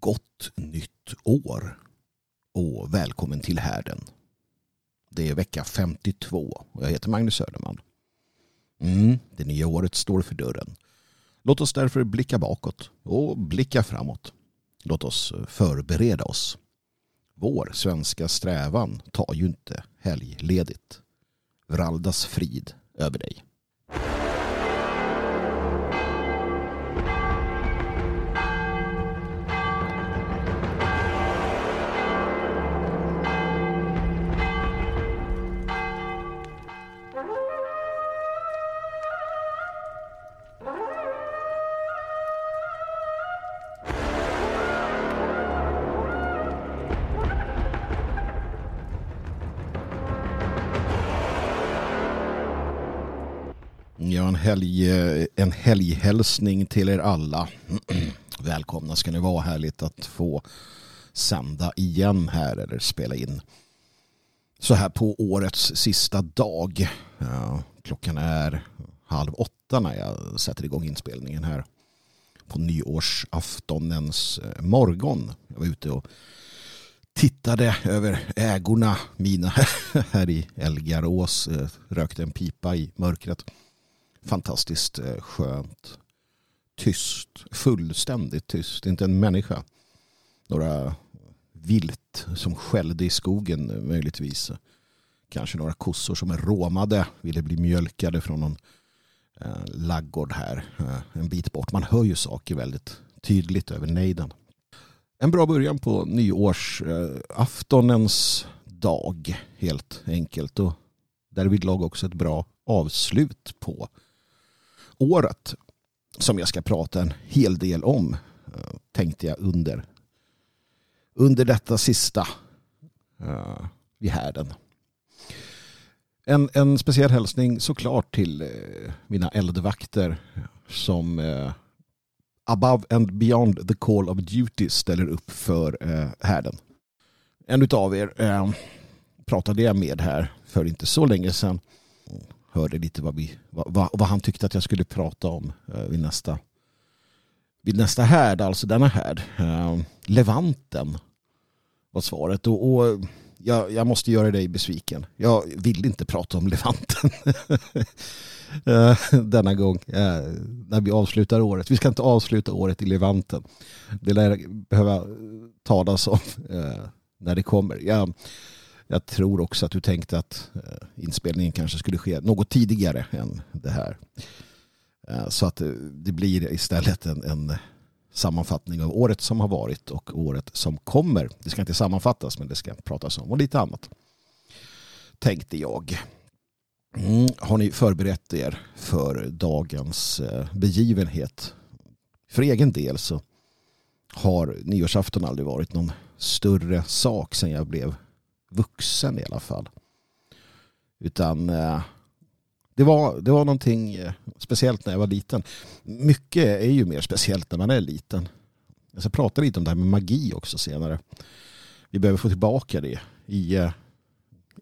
Gott nytt år och välkommen till härden. Det är vecka 52 och jag heter Magnus Söderman. Mm, det nya året står för dörren. Låt oss därför blicka bakåt och blicka framåt. Låt oss förbereda oss. Vår svenska strävan tar ju inte helgledigt. Vraldas frid över dig. Helg, eh, en helghälsning till er alla. Välkomna ska ni vara. Härligt att få sända igen här eller spela in. Så här på årets sista dag. Ja, klockan är halv åtta när jag sätter igång inspelningen här. På nyårsaftonens eh, morgon. Jag var ute och tittade över ägorna mina här i Elgarås. Eh, rökte en pipa i mörkret fantastiskt eh, skönt. Tyst, fullständigt tyst, inte en människa. Några vilt som skällde i skogen möjligtvis. Kanske några kossor som är råmade, ville bli mjölkade från någon eh, laggård här eh, en bit bort. Man hör ju saker väldigt tydligt över nejden. En bra början på nyårsaftonens eh, dag helt enkelt och därvidlag också ett bra avslut på året som jag ska prata en hel del om eh, tänkte jag under under detta sista uh, vid härden. En, en speciell hälsning såklart till uh, mina eldvakter som uh, above and beyond the call of duty ställer upp för uh, härden. En av er uh, pratade jag med här för inte så länge sedan hörde lite vad, vi, vad, vad han tyckte att jag skulle prata om eh, vid nästa vid nästa härd, alltså denna härd. Eh, Levanten var svaret. Och, och jag, jag, måste göra dig besviken. Jag vill inte prata om Levanten eh, denna gång när vi avslutar året. Vi ska inte avsluta året i Levanten. Det lär behöva talas om när det kommer. Jag, jag tror också att du tänkte att eh, inspelningen kanske skulle ske något tidigare än det här. Eh, så att eh, det blir istället en, en sammanfattning av året som har varit och året som kommer. Det ska inte sammanfattas men det ska pratas om och lite annat. Tänkte jag. Mm, har ni förberett er för dagens begivenhet? För egen del så har nyårsafton aldrig varit någon större sak sen jag blev vuxen i alla fall. Utan eh, det, var, det var någonting eh, speciellt när jag var liten. Mycket är ju mer speciellt när man är liten. Jag ska prata lite om det här med magi också senare. Vi behöver få tillbaka det i, eh,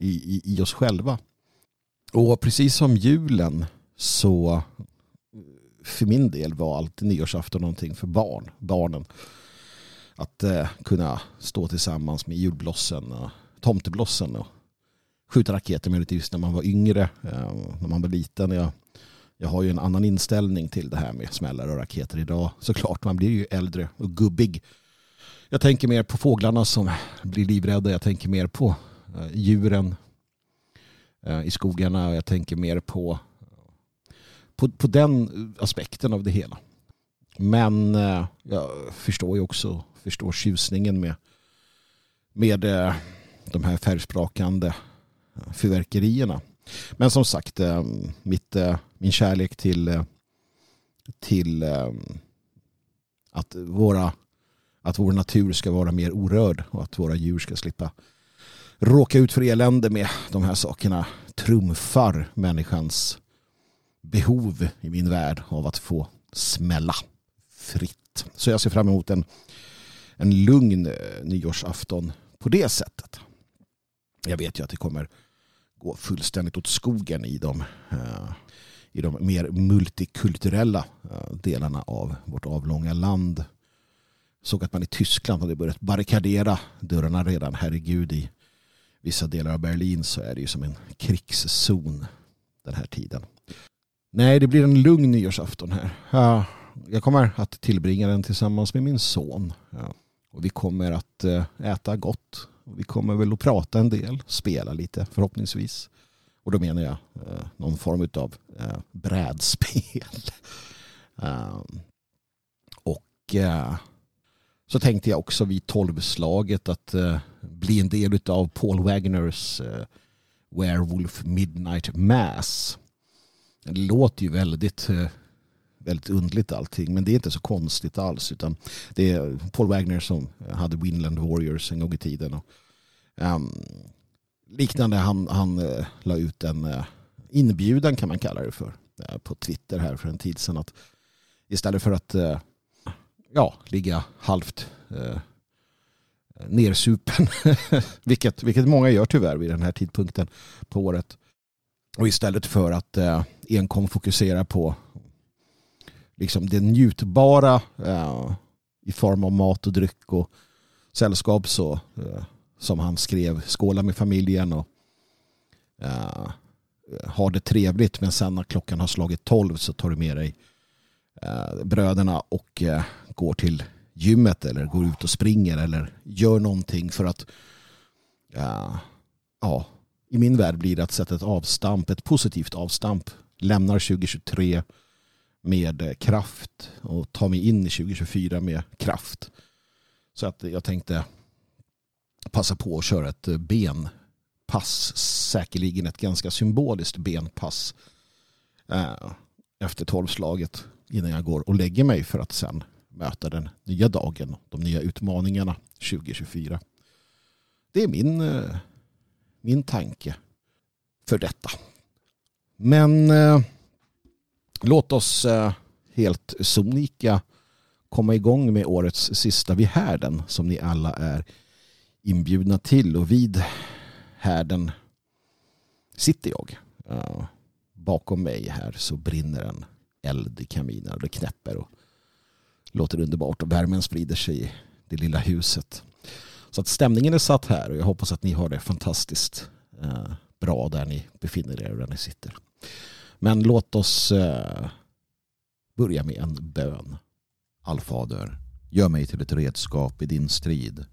i, i, i oss själva. Och precis som julen så för min del var alltid nyårsafton någonting för barn, barnen. Att eh, kunna stå tillsammans med julblossen och tomteblossen och skjuta raketer möjligtvis när man var yngre, eh, när man var liten. Jag, jag har ju en annan inställning till det här med smällare och raketer idag. Såklart, man blir ju äldre och gubbig. Jag tänker mer på fåglarna som blir livrädda. Jag tänker mer på eh, djuren eh, i skogarna. Jag tänker mer på, på, på den aspekten av det hela. Men jag förstår ju också förstår tjusningen med, med de här färgsprakande eh, fyrverkerierna. Men som sagt, eh, mitt, eh, min kärlek till, till att, våra, att vår natur ska vara mer orörd och att våra djur ska slippa råka ut för elände med de här sakerna trumfar människans behov i min värld av att få smälla fritt. Så jag ser fram emot en, en lugn nyårsafton på det sättet jag vet ju att det kommer gå fullständigt åt skogen i de, eh, i de mer multikulturella eh, delarna av vårt avlånga land. såg att man i Tyskland hade börjat barrikadera dörrarna redan. Herregud, i vissa delar av Berlin så är det ju som en krigszon den här tiden. Nej, det blir en lugn nyårsafton här. Jag kommer att tillbringa den tillsammans med min son. Och vi kommer att eh, äta gott. Vi kommer väl att prata en del, spela lite förhoppningsvis. Och då menar jag eh, någon form av eh, brädspel. um, och eh, så tänkte jag också vid tolvslaget att eh, bli en del av Paul Wagners eh, Werewolf Midnight Mass. Det låter ju väldigt väldigt undligt allting. Men det är inte så konstigt alls. Utan det är Paul Wagner som hade Winland Warriors en gång i tiden. Och, um, liknande, han, han uh, la ut en uh, inbjudan kan man kalla det för. Uh, på Twitter här för en tid sedan. Att istället för att uh, ja, ligga halvt uh, nersupen. vilket, vilket många gör tyvärr vid den här tidpunkten på året. Och istället för att eh, enkom fokusera på liksom det njutbara eh, i form av mat och dryck och sällskap så eh, som han skrev skåla med familjen och eh, ha det trevligt men sen när klockan har slagit tolv så tar du med dig eh, bröderna och eh, går till gymmet eller går ut och springer eller gör någonting för att eh, ja, i min värld blir det att sätta ett avstamp, ett positivt avstamp. Lämnar 2023 med eh, kraft och ta mig in i 2024 med kraft. Så att jag tänkte passa på att köra ett eh, benpass. Säkerligen ett ganska symboliskt benpass eh, efter tolvslaget innan jag går och lägger mig för att sen möta den nya dagen, de nya utmaningarna 2024. Det är min, eh, min tanke för detta. Men låt oss eh, helt sonika komma igång med årets sista vid härden som ni alla är inbjudna till och vid härden sitter jag. Eh, bakom mig här så brinner en eld i kaminen och det knäpper och låter underbart och värmen sprider sig i det lilla huset. Så att stämningen är satt här och jag hoppas att ni har det fantastiskt eh, bra där ni befinner er och där ni sitter. Men låt oss eh, börja med en bön. Allfader, gör mig till ett redskap i din strid.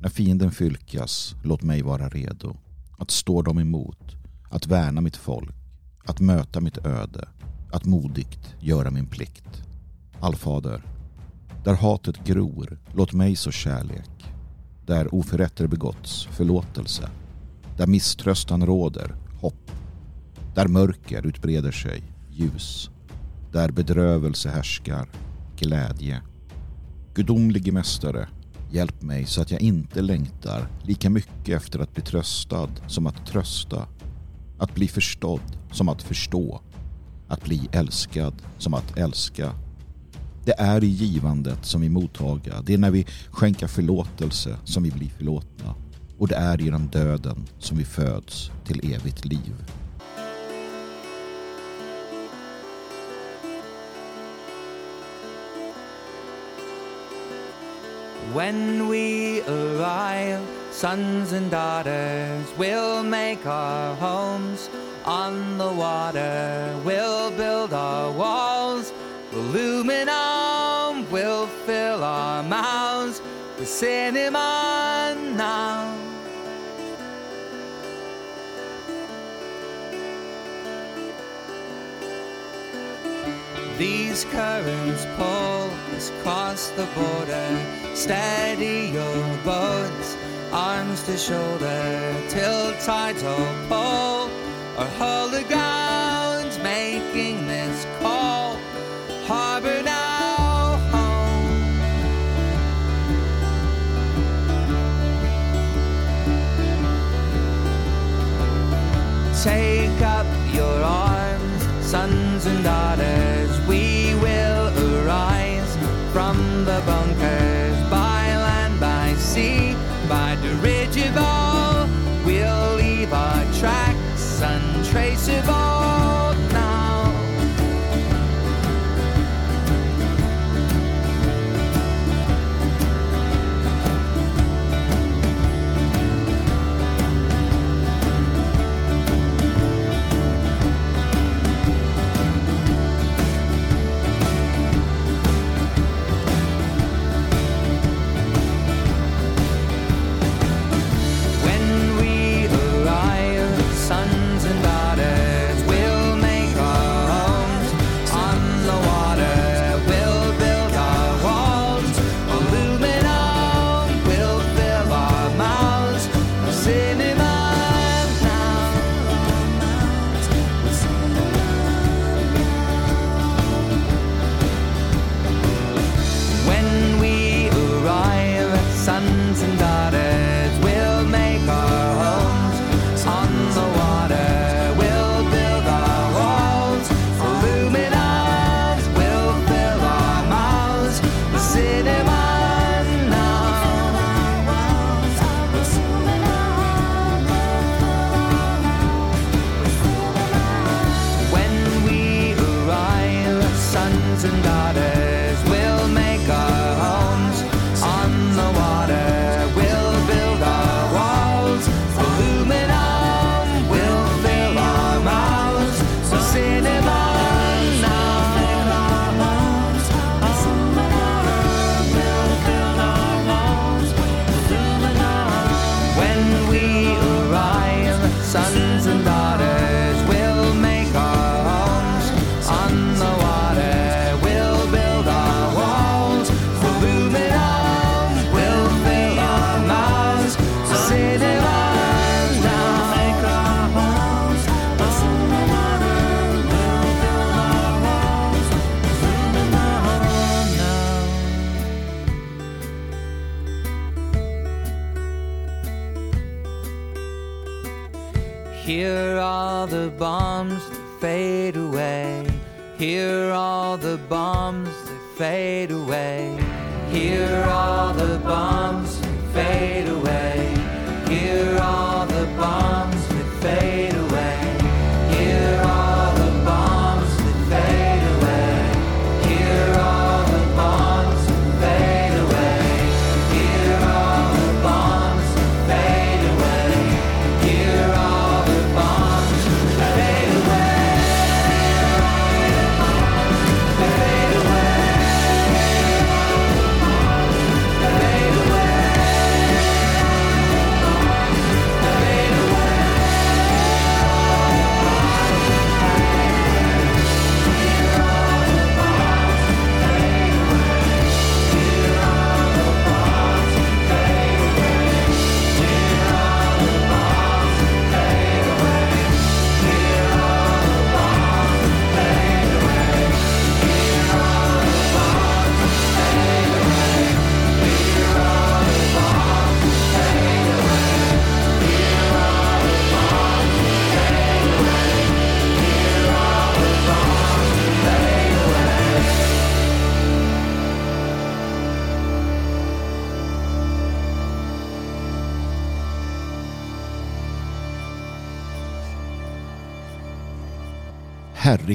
När fienden fylkas, låt mig vara redo. Att stå dem emot, att värna mitt folk, att möta mitt öde, att modigt göra min plikt. Allfader, där hatet gror, låt mig så kärlek. Där oförrätter begåtts, förlåtelse. Där misströstan råder, hopp. Där mörker utbreder sig, ljus. Där bedrövelse härskar, glädje. Gudomlige mästare, hjälp mig så att jag inte längtar lika mycket efter att bli tröstad som att trösta. Att bli förstådd som att förstå. Att bli älskad som att älska. Det är i givandet som vi mottaga. Det är när vi skänker förlåtelse som vi blir förlåtna. Och det är genom döden som vi föds till evigt liv. When we arrive, sons and daughters, we'll make our homes on the water. We'll build our walls, aluminum, we'll fill our mouths with cinema now. These currents pull us across the border Steady your boats, arms to shoulder, till tides all pull, or hold the ground, making this call. Harbor now home. Take up your arms, sons and daughters, we will arise from the bunker.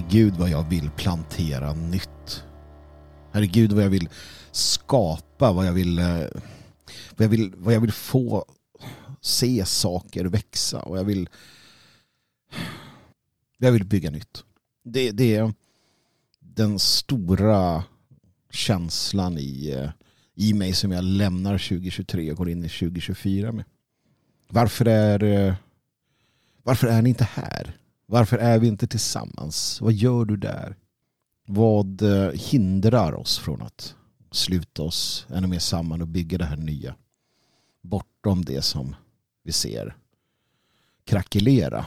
Herregud vad jag vill plantera nytt. Herregud vad jag vill skapa, vad jag vill, eh, vad jag vill, vad jag vill få se saker växa och jag vill jag vill bygga nytt. Det, det är den stora känslan i, eh, i mig som jag lämnar 2023 och går in i 2024 med. Varför är, eh, varför är ni inte här? Varför är vi inte tillsammans? Vad gör du där? Vad eh, hindrar oss från att sluta oss ännu mer samman och bygga det här nya? Bortom det som vi ser krackelera.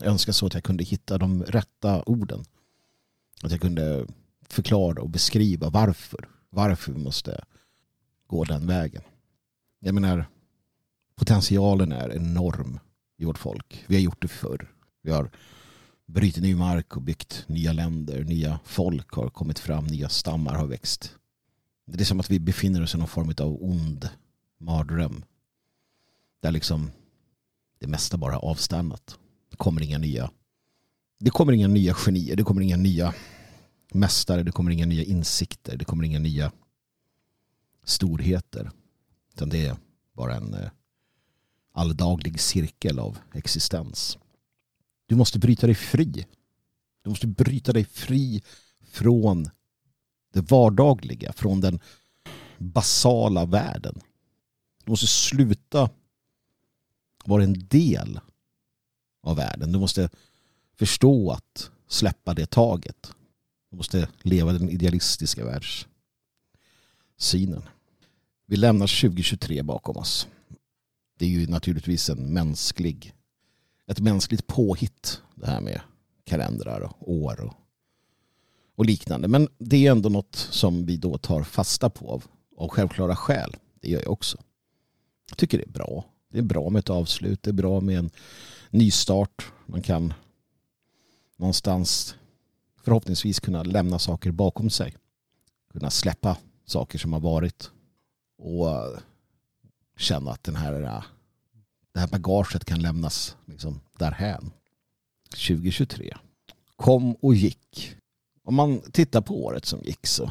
Jag önskar så att jag kunde hitta de rätta orden. Att jag kunde förklara och beskriva varför. Varför vi måste gå den vägen. Jag menar, potentialen är enorm i vårt folk. Vi har gjort det förr. Vi har brutit ny mark och byggt nya länder. Nya folk har kommit fram. Nya stammar har växt. Det är som att vi befinner oss i någon form av ond mardröm. Där liksom det mesta bara har avstannat. Det kommer inga nya. Det kommer inga nya genier. Det kommer inga nya mästare. Det kommer inga nya insikter. Det kommer inga nya storheter. Utan det är bara en eh, alldaglig cirkel av existens. Du måste bryta dig fri. Du måste bryta dig fri från det vardagliga, från den basala världen. Du måste sluta vara en del av världen. Du måste förstå att släppa det taget. Du måste leva den idealistiska världssynen. Vi lämnar 2023 bakom oss. Det är ju naturligtvis en mänsklig, ett mänskligt påhitt det här med kalendrar och år och, och liknande. Men det är ändå något som vi då tar fasta på av, av självklara skäl. Det gör jag också. Jag tycker det är bra. Det är bra med ett avslut. Det är bra med en nystart. Man kan någonstans förhoppningsvis kunna lämna saker bakom sig. Kunna släppa saker som har varit. Och känna att den här, det här bagaget kan lämnas liksom därhän. 2023 kom och gick. Om man tittar på året som gick så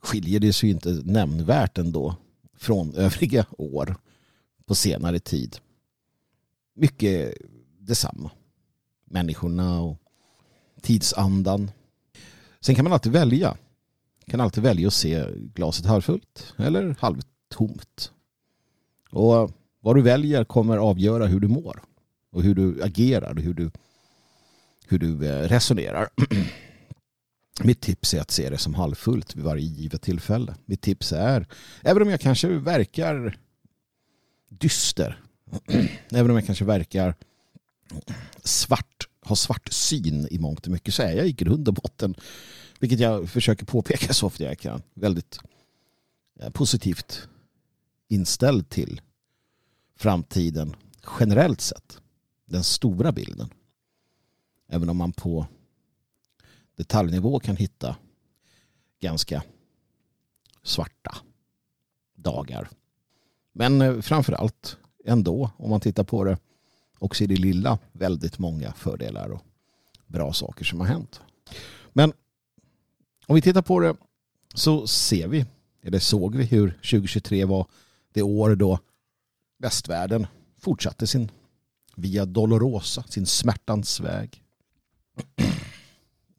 skiljer det sig inte nämnvärt ändå från övriga år på senare tid. Mycket detsamma. Människorna och tidsandan. Sen kan man alltid välja. kan alltid välja att se glaset halvfullt eller halvtomt. Och vad du väljer kommer avgöra hur du mår och hur du agerar och hur du, hur du eh, resonerar. Mitt tips är att se det som halvfullt vid varje givet tillfälle. Mitt tips är, även om jag kanske verkar dyster, även om jag kanske verkar svart, har svart syn i mångt och mycket så är jag i grund och botten, vilket jag försöker påpeka så ofta jag kan, väldigt eh, positivt inställd till framtiden generellt sett. Den stora bilden. Även om man på detaljnivå kan hitta ganska svarta dagar. Men eh, framför allt ändå, om man tittar på det också i det lilla, väldigt många fördelar och bra saker som har hänt. Men om vi tittar på det så ser vi, eller såg vi hur 2023 var det år då västvärlden fortsatte sin via Dolorosa, sin smärtans väg.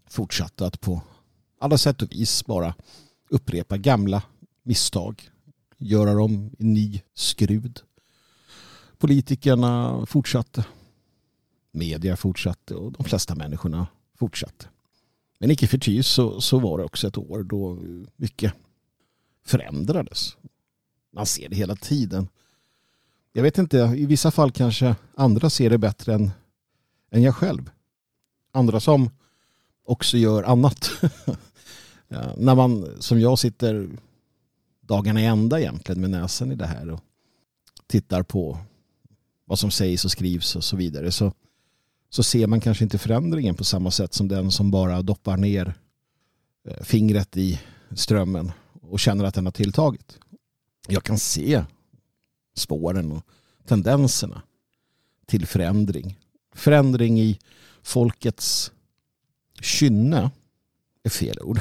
Fortsatte att på alla sätt och vis bara upprepa gamla misstag. Göra dem i ny skrud. Politikerna fortsatte. Media fortsatte och de flesta människorna fortsatte. Men icke förty så, så var det också ett år då mycket förändrades. Man ser det hela tiden. Jag vet inte, i vissa fall kanske andra ser det bättre än, än jag själv. Andra som också gör annat. ja, när man som jag sitter dagarna i ända egentligen med näsan i det här och tittar på vad som sägs och skrivs och så vidare så, så ser man kanske inte förändringen på samma sätt som den som bara doppar ner eh, fingret i strömmen och känner att den har tilltagit. Jag kan se spåren och tendenserna till förändring. Förändring i folkets kynne är fel ord.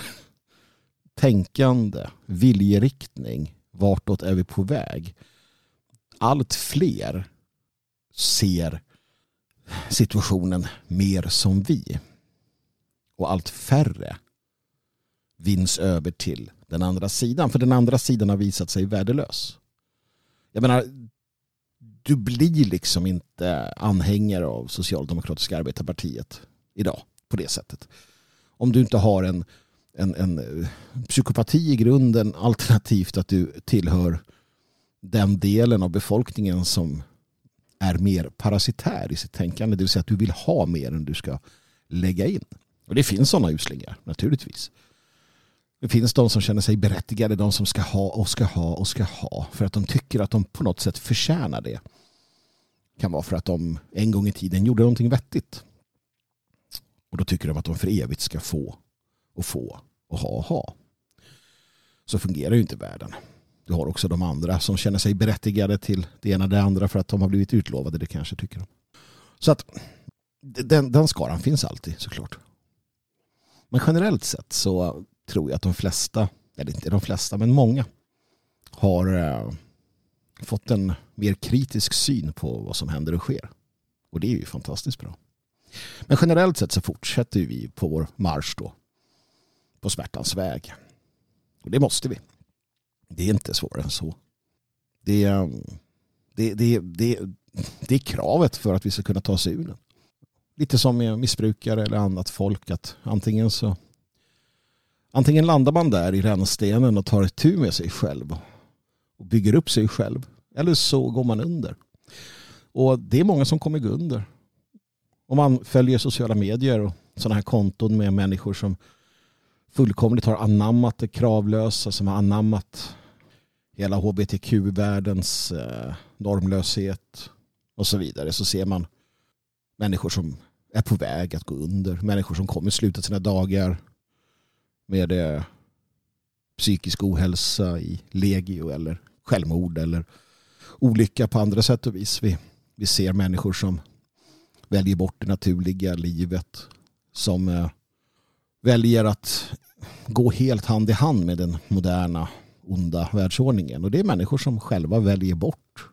Tänkande, viljeriktning, vartåt är vi på väg? Allt fler ser situationen mer som vi. Och allt färre vinns över till den andra sidan. För den andra sidan har visat sig värdelös. Jag menar, du blir liksom inte anhängare av Socialdemokratiska arbetarpartiet idag på det sättet. Om du inte har en, en, en eh, psykopati i grunden alternativt att du tillhör den delen av befolkningen som är mer parasitär i sitt tänkande. Det vill säga att du vill ha mer än du ska lägga in. Och det finns sådana uslingar naturligtvis. Det finns de som känner sig berättigade, de som ska ha och ska ha och ska ha för att de tycker att de på något sätt förtjänar det. Det kan vara för att de en gång i tiden gjorde någonting vettigt. Och då tycker de att de för evigt ska få och få och ha och ha. Så fungerar ju inte världen. Du har också de andra som känner sig berättigade till det ena och det andra för att de har blivit utlovade det kanske tycker de. Så att den, den skaran finns alltid såklart. Men generellt sett så tror jag att de flesta, eller inte de flesta, men många har eh, fått en mer kritisk syn på vad som händer och sker. Och det är ju fantastiskt bra. Men generellt sett så fortsätter vi på vår marsch då. På smärtans väg. Och det måste vi. Det är inte svårare än så. Det är, det, det, det, det är kravet för att vi ska kunna ta oss ur den. Lite som med missbrukare eller annat folk att antingen så antingen landar man där i rännstenen och tar ett tur med sig själv och bygger upp sig själv eller så går man under. Och det är många som kommer gå under. Om man följer sociala medier och sådana här konton med människor som fullkomligt har anammat det kravlösa, som har anammat hela hbtq-världens eh, normlöshet och så vidare så ser man människor som är på väg att gå under, människor som kommer sluta sina dagar med eh, psykisk ohälsa i legio eller självmord eller olycka på andra sätt och vis. Vi, vi ser människor som väljer bort det naturliga livet som eh, väljer att gå helt hand i hand med den moderna onda världsordningen. Och det är människor som själva väljer bort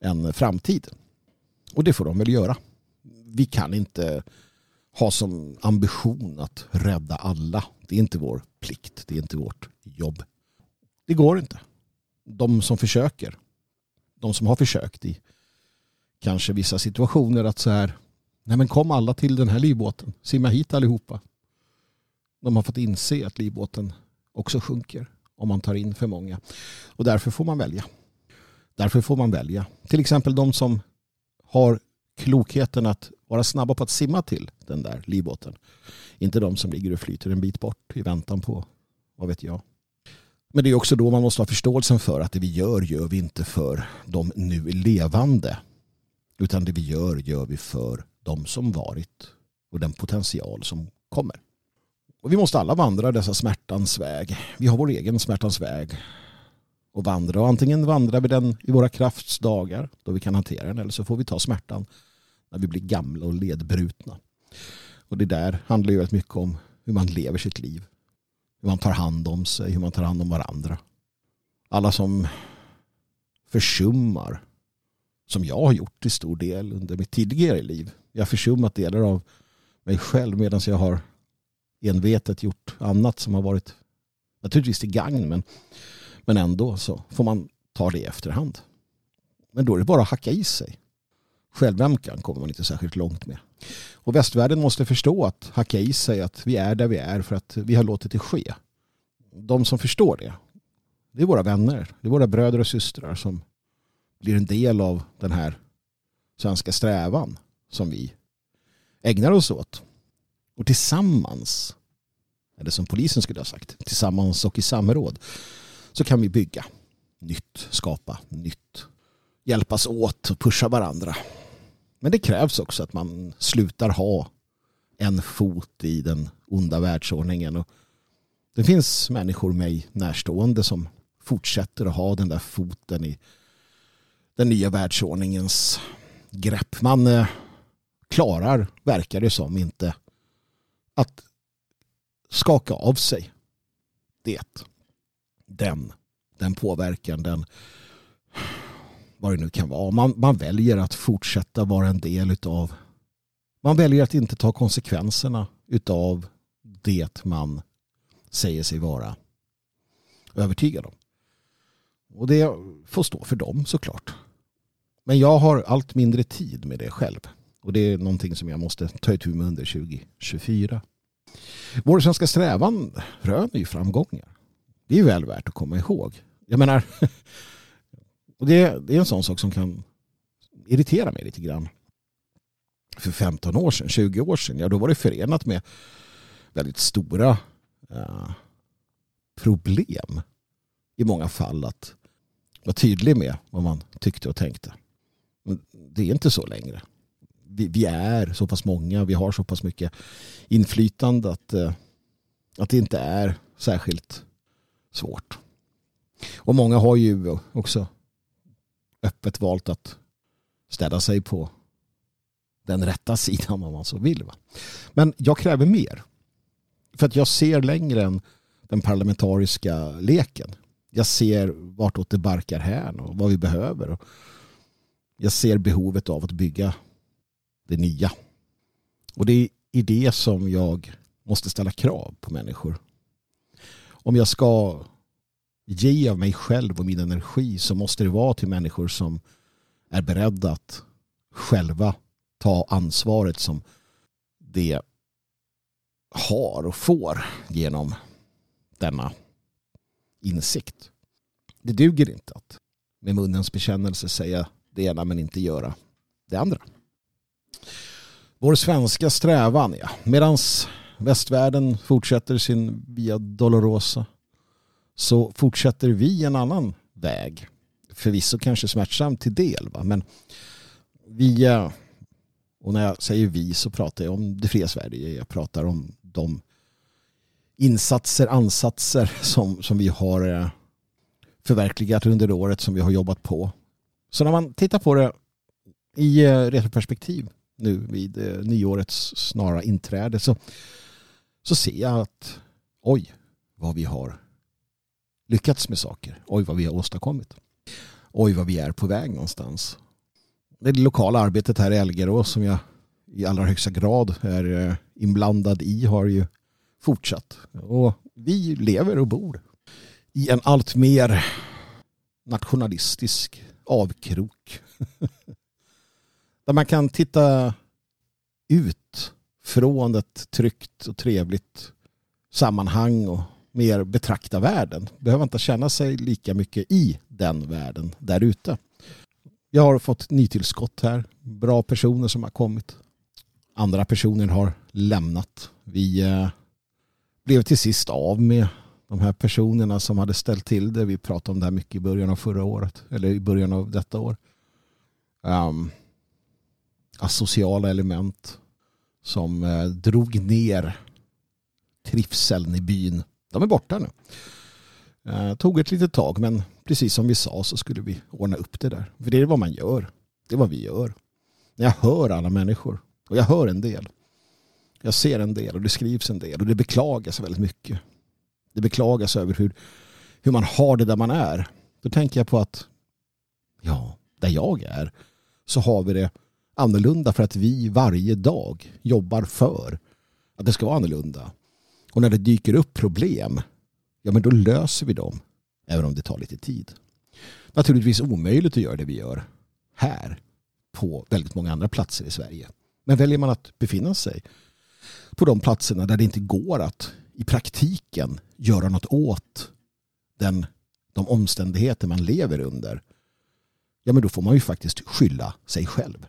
en framtid. Och det får de väl göra. Vi kan inte ha som ambition att rädda alla. Det är inte vår plikt. Det är inte vårt jobb. Det går inte. De som försöker, de som har försökt i kanske vissa situationer att så här, nej men kom alla till den här livbåten, simma hit allihopa. De har fått inse att livbåten också sjunker om man tar in för många. Och därför får man välja. Därför får man välja. Till exempel de som har klokheten att vara snabba på att simma till den där livbåten. Inte de som ligger och flyter en bit bort i väntan på, vad vet jag. Men det är också då man måste ha förståelsen för att det vi gör gör vi inte för de nu levande. Utan det vi gör gör vi för de som varit och den potential som kommer. Och vi måste alla vandra dessa smärtans väg. Vi har vår egen smärtans väg och vandra. Och antingen vandrar vi den i våra kraftsdagar då vi kan hantera den eller så får vi ta smärtan när vi blir gamla och ledbrutna. Och det där handlar ju väldigt mycket om hur man lever sitt liv. Hur man tar hand om sig, hur man tar hand om varandra. Alla som försummar, som jag har gjort till stor del under mitt tidigare liv. Jag har försummat delar av mig själv medan jag har envetet gjort annat som har varit naturligtvis till gagn men, men ändå så får man ta det i efterhand. Men då är det bara att hacka i sig. Självömkan kommer man inte särskilt långt med. Och västvärlden måste förstå att hacka i sig att vi är där vi är för att vi har låtit det ske. De som förstår det, det är våra vänner, det är våra bröder och systrar som blir en del av den här svenska strävan som vi ägnar oss åt. Och tillsammans, eller som polisen skulle ha sagt, tillsammans och i samråd så kan vi bygga nytt, skapa nytt, hjälpas åt och pusha varandra. Men det krävs också att man slutar ha en fot i den onda världsordningen. Och det finns människor mig närstående som fortsätter att ha den där foten i den nya världsordningens grepp. Man eh, klarar, verkar det som, inte att skaka av sig det. Den, den påverkan, den vad det nu kan vara. Man, man väljer att fortsätta vara en del utav man väljer att inte ta konsekvenserna utav det man säger sig vara övertygad om. Och det får stå för dem såklart. Men jag har allt mindre tid med det själv. Och det är någonting som jag måste ta itu med under 2024. Vår svenska strävan röner ju framgångar. Det är väl värt att komma ihåg. Jag menar, och det, det är en sån sak som kan irritera mig lite grann. För 15 år sedan, 20 år sedan, ja då var det förenat med väldigt stora eh, problem i många fall att vara tydlig med vad man tyckte och tänkte. Men det är inte så längre vi, vi, är så pass många, vi har så pass mycket inflytande att, eh, att det inte är särskilt svårt. Och många har ju också öppet valt att ställa sig på den rätta sidan om man så vill. Va? Men jag kräver mer. För att jag ser längre än den parlamentariska leken. Jag ser vartåt det barkar här och vad vi behöver. Jag ser behovet av att bygga det nya. Och det är i det som jag måste ställa krav på människor. Om jag ska ge av mig själv och min energi så måste det vara till människor som är beredda att själva ta ansvaret som det har och får genom denna insikt. Det duger inte att med munnens bekännelse säga det ena men inte göra det andra. Vår svenska strävan, ja. Medan västvärlden fortsätter sin Via Dolorosa så fortsätter vi en annan väg. Förvisso kanske smärtsamt till del, va? men vi, eh, och när jag säger vi så pratar jag om det fria Sverige. Jag pratar om de insatser, ansatser som, som vi har eh, förverkligat under året som vi har jobbat på. Så när man tittar på det i eh, retroperspektiv nu vid nyårets snara inträde så, så ser jag att oj vad vi har lyckats med saker. Oj vad vi har åstadkommit. Oj vad vi är på väg någonstans. Det lokala arbetet här i Elgerås som jag i allra högsta grad är eh, inblandad i har ju fortsatt. Och vi lever och bor i en allt mer nationalistisk avkrok Där man kan titta ut från ett tryggt och trevligt sammanhang och mer betrakta världen. Behöver inte känna sig lika mycket i den världen där ute. Jag har fått nytillskott här. Bra personer som har kommit. Andra personer har lämnat. Vi eh, blev till sist av med de här personerna som hade ställt till det. Vi pratade om det här mycket i början av förra året. Eller i början av detta år. Um, asociala element som eh, drog ner trivseln i byn. De är borta nu. Eh, tog ett litet tag men precis som vi sa så skulle vi ordna upp det där. För det är vad man gör. Det är vad vi gör. Jag hör alla människor och jag hör en del. Jag ser en del och det skrivs en del och det beklagas väldigt mycket. Det beklagas över hur, hur man har det där man är. Då tänker jag på att ja, där jag är så har vi det annorlunda för att vi varje dag jobbar för att det ska vara annorlunda. Och när det dyker upp problem, ja men då löser vi dem. Även om det tar lite tid. Naturligtvis omöjligt att göra det vi gör här på väldigt många andra platser i Sverige. Men väljer man att befinna sig på de platserna där det inte går att i praktiken göra något åt den, de omständigheter man lever under. Ja men då får man ju faktiskt skylla sig själv.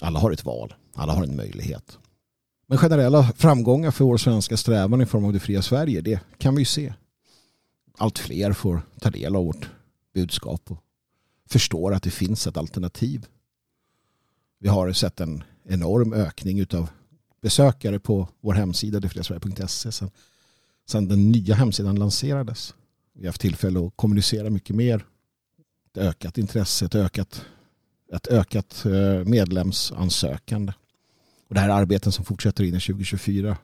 Alla har ett val. Alla har en möjlighet. Men generella framgångar för vår svenska strävan i form av det fria Sverige, det kan vi ju se. Allt fler får ta del av vårt budskap och förstår att det finns ett alternativ. Vi har sett en enorm ökning av besökare på vår hemsida detfriasverige.se sen, sen den nya hemsidan lanserades. Vi har haft tillfälle att kommunicera mycket mer. Ett ökat intresse, ett ökat ett ökat eh, medlemsansökande. Och det här är arbeten som fortsätter in i 2024.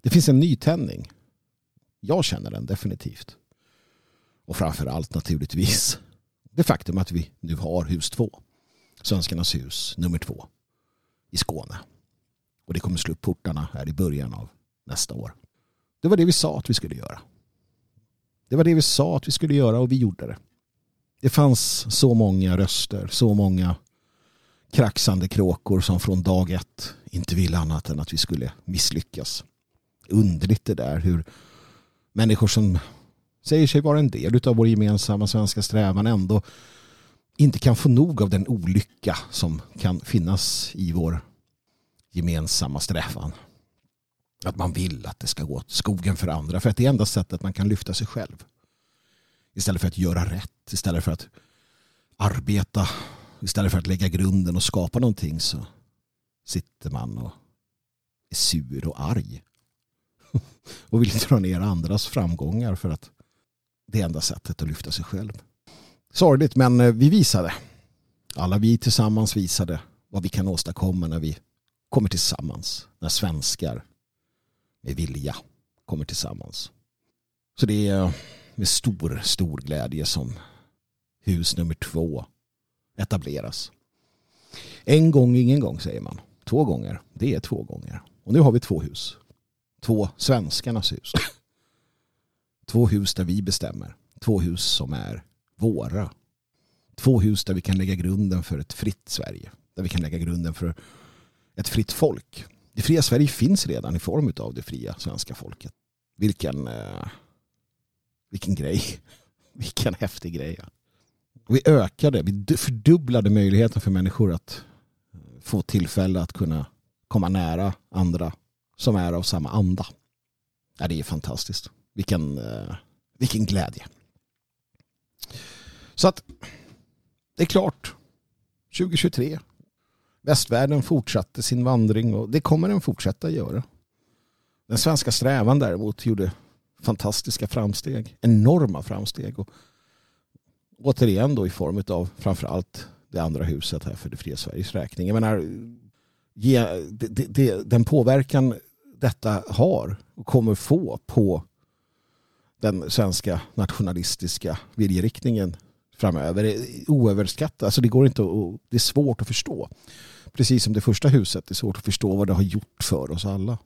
Det finns en nytändning. Jag känner den definitivt. Och framför allt naturligtvis det faktum att vi nu har hus två. Svenskarnas hus nummer två i Skåne. Och det kommer slå upp portarna här i början av nästa år. Det var det vi sa att vi skulle göra. Det var det vi sa att vi skulle göra och vi gjorde det. Det fanns så många röster, så många kraxande kråkor som från dag ett inte ville annat än att vi skulle misslyckas. Underligt det där hur människor som säger sig vara en del av vår gemensamma svenska strävan ändå inte kan få nog av den olycka som kan finnas i vår gemensamma strävan. Att man vill att det ska gå åt skogen för andra för att det är enda sättet man kan lyfta sig själv. Istället för att göra rätt, istället för att arbeta, istället för att lägga grunden och skapa någonting så sitter man och är sur och arg. och vill dra ner andras framgångar för att det är enda sättet att lyfta sig själv. Sorgligt men eh, vi visade. Alla vi tillsammans visade vad vi kan åstadkomma när vi kommer tillsammans. När svenskar med vilja kommer tillsammans. Så det är med stor, stor glädje som hus nummer två etableras. En gång, ingen gång säger man. Två gånger, det är två gånger. Och nu har vi två hus. Två svenskarnas hus. Två hus där vi bestämmer. Två hus som är våra. Två hus där vi kan lägga grunden för ett fritt Sverige. Där vi kan lägga grunden för ett fritt folk. Det fria Sverige finns redan i form av det fria svenska folket. Vilken eh, vilken grej. Vilken häftig grej. Vi ökade, vi fördubblade möjligheten för människor att få tillfälle att kunna komma nära andra som är av samma anda. Ja, det är fantastiskt. Vilken, eh, vilken glädje. Så att det är klart. 2023. Västvärlden fortsatte sin vandring och det kommer den fortsätta göra. Den svenska strävan däremot gjorde fantastiska framsteg, enorma framsteg. Och återigen då i form av framförallt det andra huset här för det fria Sveriges räkning. Jag menar, ge, det, det, den påverkan detta har och kommer få på den svenska nationalistiska viljeriktningen framöver är oöverskattat. Alltså det går inte att, det är svårt att förstå. Precis som det första huset, det är svårt att förstå vad det har gjort för oss alla.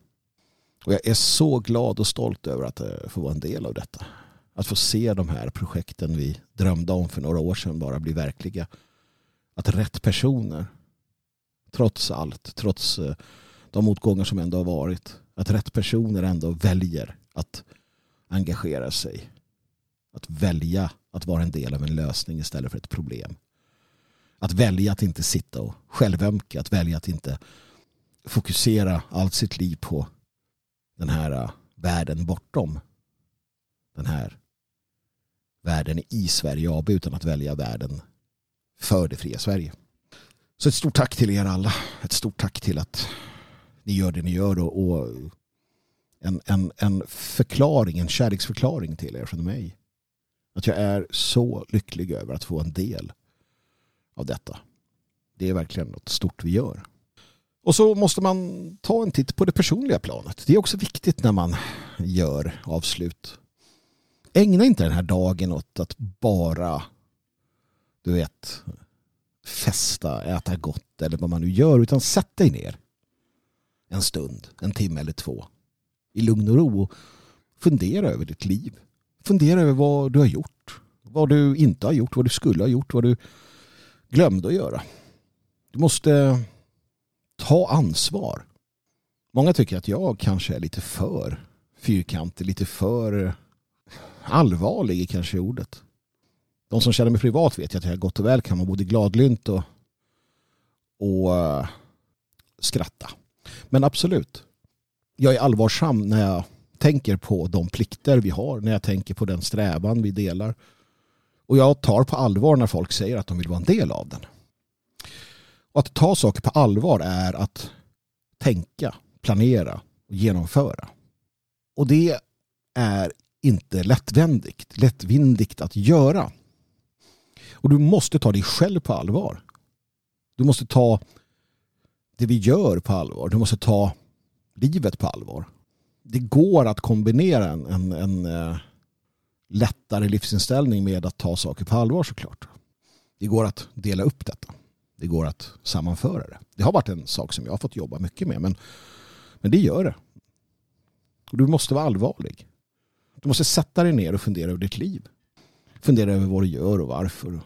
Och jag är så glad och stolt över att eh, få vara en del av detta. Att få se de här projekten vi drömde om för några år sedan bara bli verkliga. Att rätt personer trots allt, trots eh, de motgångar som ändå har varit, att rätt personer ändå väljer att engagera sig. Att välja att vara en del av en lösning istället för ett problem. Att välja att inte sitta och självömka, att välja att inte fokusera allt sitt liv på den här eh, världen bortom den här världen i Sverige AB utan att välja världen för det fria Sverige. Så ett stort tack till er alla. Ett stort tack till att ni gör det ni gör och, och en, en, en förklaring, en kärleksförklaring till er från mig. Att jag är så lycklig över att få en del av detta. Det är verkligen något stort vi gör. Och så måste man ta en titt på det personliga planet. Det är också viktigt när man gör avslut. Ägna inte den här dagen åt att bara du vet festa, äta gott eller vad man nu gör utan sätt dig ner en stund, en timme eller två i lugn och ro och fundera över ditt liv. Fundera över vad du har gjort, vad du inte har gjort, vad du skulle ha gjort, vad du glömde att göra. Du måste ta ansvar. Många tycker att jag kanske är lite för fyrkantig, lite för allvarlig i kanske ordet. De som känner mig privat vet att jag gott och väl kan vara både gladlynt och, och uh, skratta. Men absolut, jag är allvarsam när jag tänker på de plikter vi har, när jag tänker på den strävan vi delar. Och jag tar på allvar när folk säger att de vill vara en del av den. Och att ta saker på allvar är att tänka, planera och genomföra. Och det är inte lättvindigt, lättvindigt att göra. Och du måste ta dig själv på allvar. Du måste ta det vi gör på allvar. Du måste ta livet på allvar. Det går att kombinera en, en, en eh, lättare livsinställning med att ta saker på allvar såklart. Det går att dela upp detta. Det går att sammanföra det. Det har varit en sak som jag har fått jobba mycket med men, men det gör det. Och du måste vara allvarlig. Du måste sätta dig ner och fundera över ditt liv. Fundera över vad du gör och varför.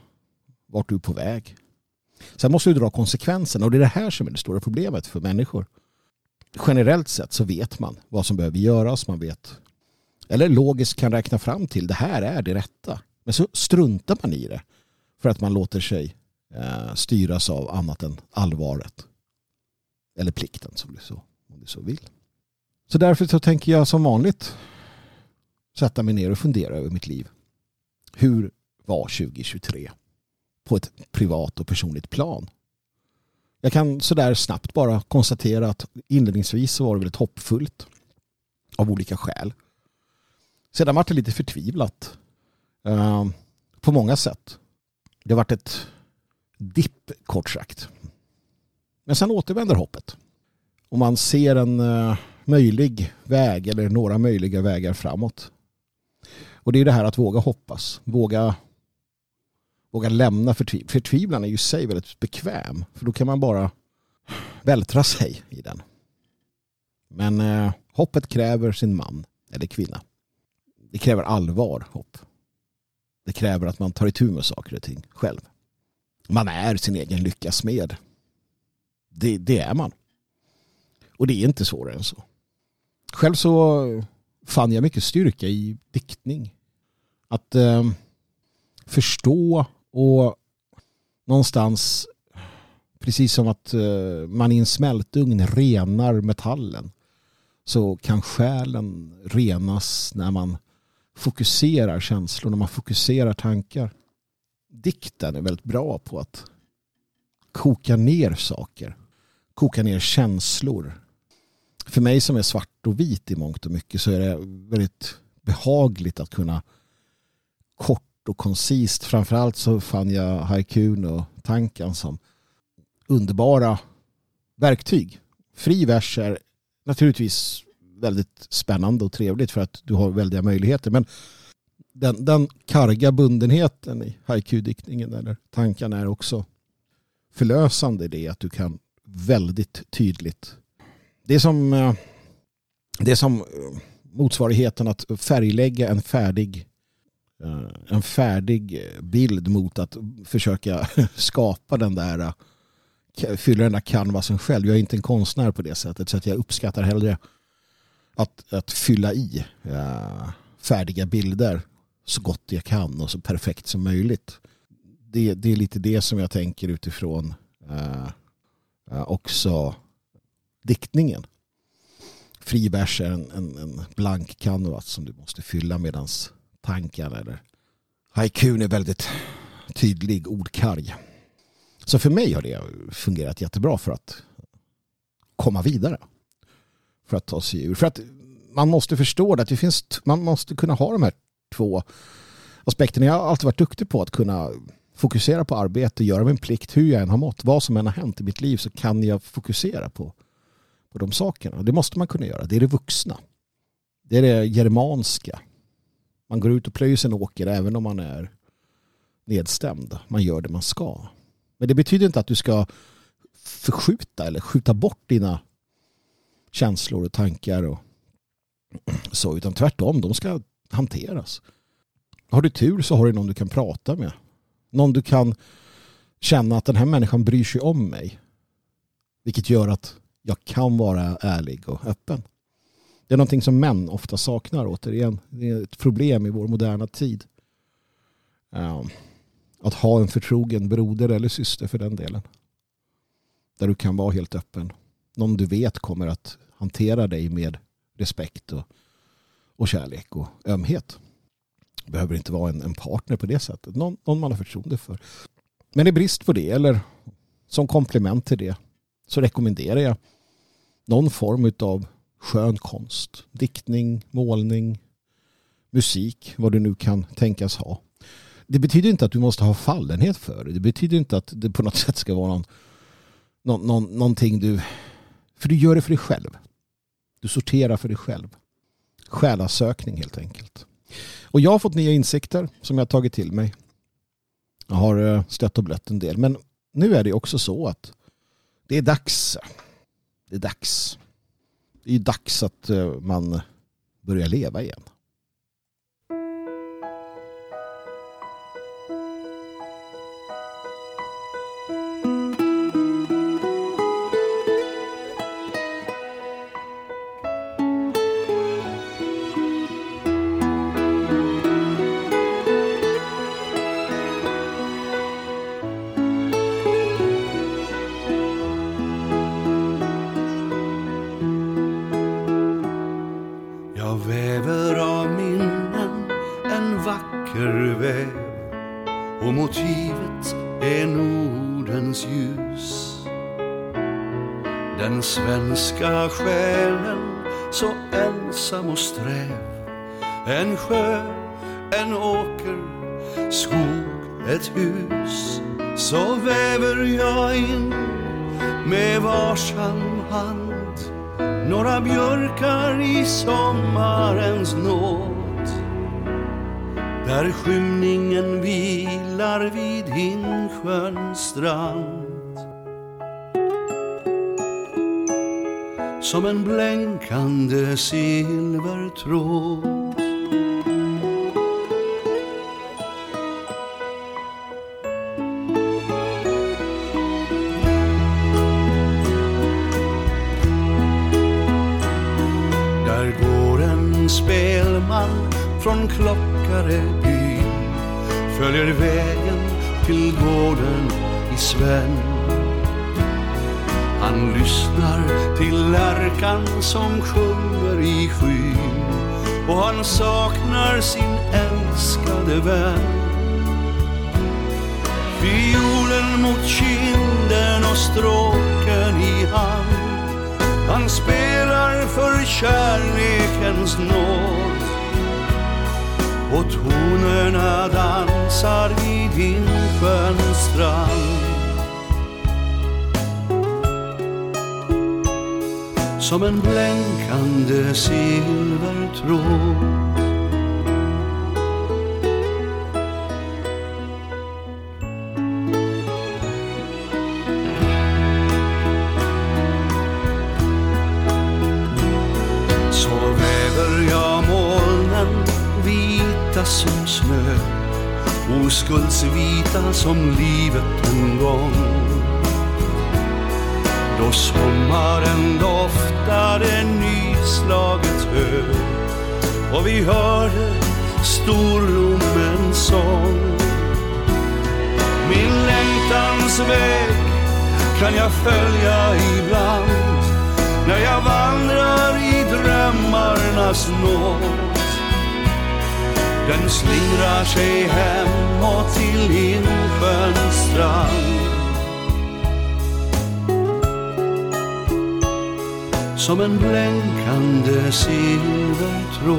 Vart du är på väg. Sen måste du dra konsekvenserna och det är det här som är det stora problemet för människor. Generellt sett så vet man vad som behöver göras. Man vet eller logiskt kan räkna fram till det här är det rätta. Men så struntar man i det för att man låter sig eh, styras av annat än allvaret. Eller plikten som du så, om du så vill. Så därför så tänker jag som vanligt sätta mig ner och fundera över mitt liv. Hur var 2023? På ett privat och personligt plan. Jag kan sådär snabbt bara konstatera att inledningsvis så var det väldigt hoppfullt av olika skäl. Sedan var det lite förtvivlat eh, på många sätt. Det vart varit ett dipp kort sagt. Men sen återvänder hoppet. Och man ser en eh, möjlig väg eller några möjliga vägar framåt. Och det är det här att våga hoppas. Våga, våga lämna förtvivlan. Förtvivlan är ju i sig väldigt bekväm. För då kan man bara vältra sig i den. Men eh, hoppet kräver sin man eller kvinna det kräver allvar, hopp. Det kräver att man tar itu med saker och ting själv. Man är sin egen lyckas med. Det, det är man. Och det är inte svårare än så. Själv så fann jag mycket styrka i diktning. Att eh, förstå och någonstans precis som att eh, man i en smältugn renar metallen så kan själen renas när man fokuserar känslor, när man fokuserar tankar. Dikten är väldigt bra på att koka ner saker. Koka ner känslor. För mig som är svart och vit i mångt och mycket så är det väldigt behagligt att kunna kort och koncist. Framförallt så fann jag haikun och tanken som underbara verktyg. Fri vers är naturligtvis väldigt spännande och trevligt för att du har väldiga möjligheter. Men den, den karga bundenheten i haiku-diktningen eller tanken är också förlösande i det att du kan väldigt tydligt. Det är som, eh, det är som eh, motsvarigheten att färglägga en färdig Eh, en färdig eh, bild mot att försöka skapa den där eh, fylla den där canvasen själv. Jag är inte en konstnär på det sättet så att jag uppskattar hellre att, att fylla i färdiga bilder så gott jag kan och så perfekt som möjligt. Det, det är lite det som jag tänker utifrån eh, också diktningen. Fri vers är en, en, en blank canvas som du måste fylla medans tankar eller haikun är väldigt tydlig, ordkarg. Så för mig har det fungerat jättebra för att komma vidare. För att ta sig ur. För att man måste förstå att det finns, man måste kunna ha de här två aspekterna. Jag har alltid varit duktig på att kunna fokusera på arbete, göra min plikt, hur jag än har mått, vad som än har hänt i mitt liv så kan jag fokusera på, på de sakerna. Det måste man kunna göra. Det är det vuxna. Det är det germanska. Man går ut och plöjer sin åker även om man är nedstämd. Man gör det man ska. Men det betyder inte att du ska förskjuta eller skjuta bort dina känslor och tankar och så, utan tvärtom, de ska hanteras. Har du tur så har du någon du kan prata med. Någon du kan känna att den här människan bryr sig om mig. Vilket gör att jag kan vara ärlig och öppen. Det är någonting som män ofta saknar återigen. Det är ett problem i vår moderna tid. Ehm, att ha en förtrogen broder eller syster för den delen. Där du kan vara helt öppen. Någon du vet kommer att hantera dig med respekt och, och kärlek och ömhet. Behöver inte vara en, en partner på det sättet. Någon, någon man har förtroende för. Men i brist på det eller som komplement till det så rekommenderar jag någon form av skön konst. Diktning, målning, musik, vad du nu kan tänkas ha det betyder inte att du måste ha fallenhet för det. Det betyder inte att det på något sätt ska vara någon, någon, någon, någonting du... För du gör det för dig själv. Du sorterar för dig själv. Själasökning helt enkelt. Och jag har fått nya insikter som jag har tagit till mig. Jag har eh, stött och blött en del. Men nu är det också så att det är dags. Det är dags. Det är dags att eh, man börjar leva igen. Följer vägen till gården i Sven. Han lyssnar till lärkan som sjunger i skyn och han saknar sin älskade vän. Fiolen mot kinden och stråken i hand. Han spelar för kärlekens nåd och tonerna dansar vid Insjöns strand. Som en blänkande silvertråd som snö oskuldsvita som livet en gång Då sommaren doftade nyslaget hö och vi hörde storlommens sång. Min längtans väg kan jag följa ibland när jag vandrar i drömmarnas nåd. Den slingrar sig hemåt till insjöns strand. Som en blänkande silvertråd.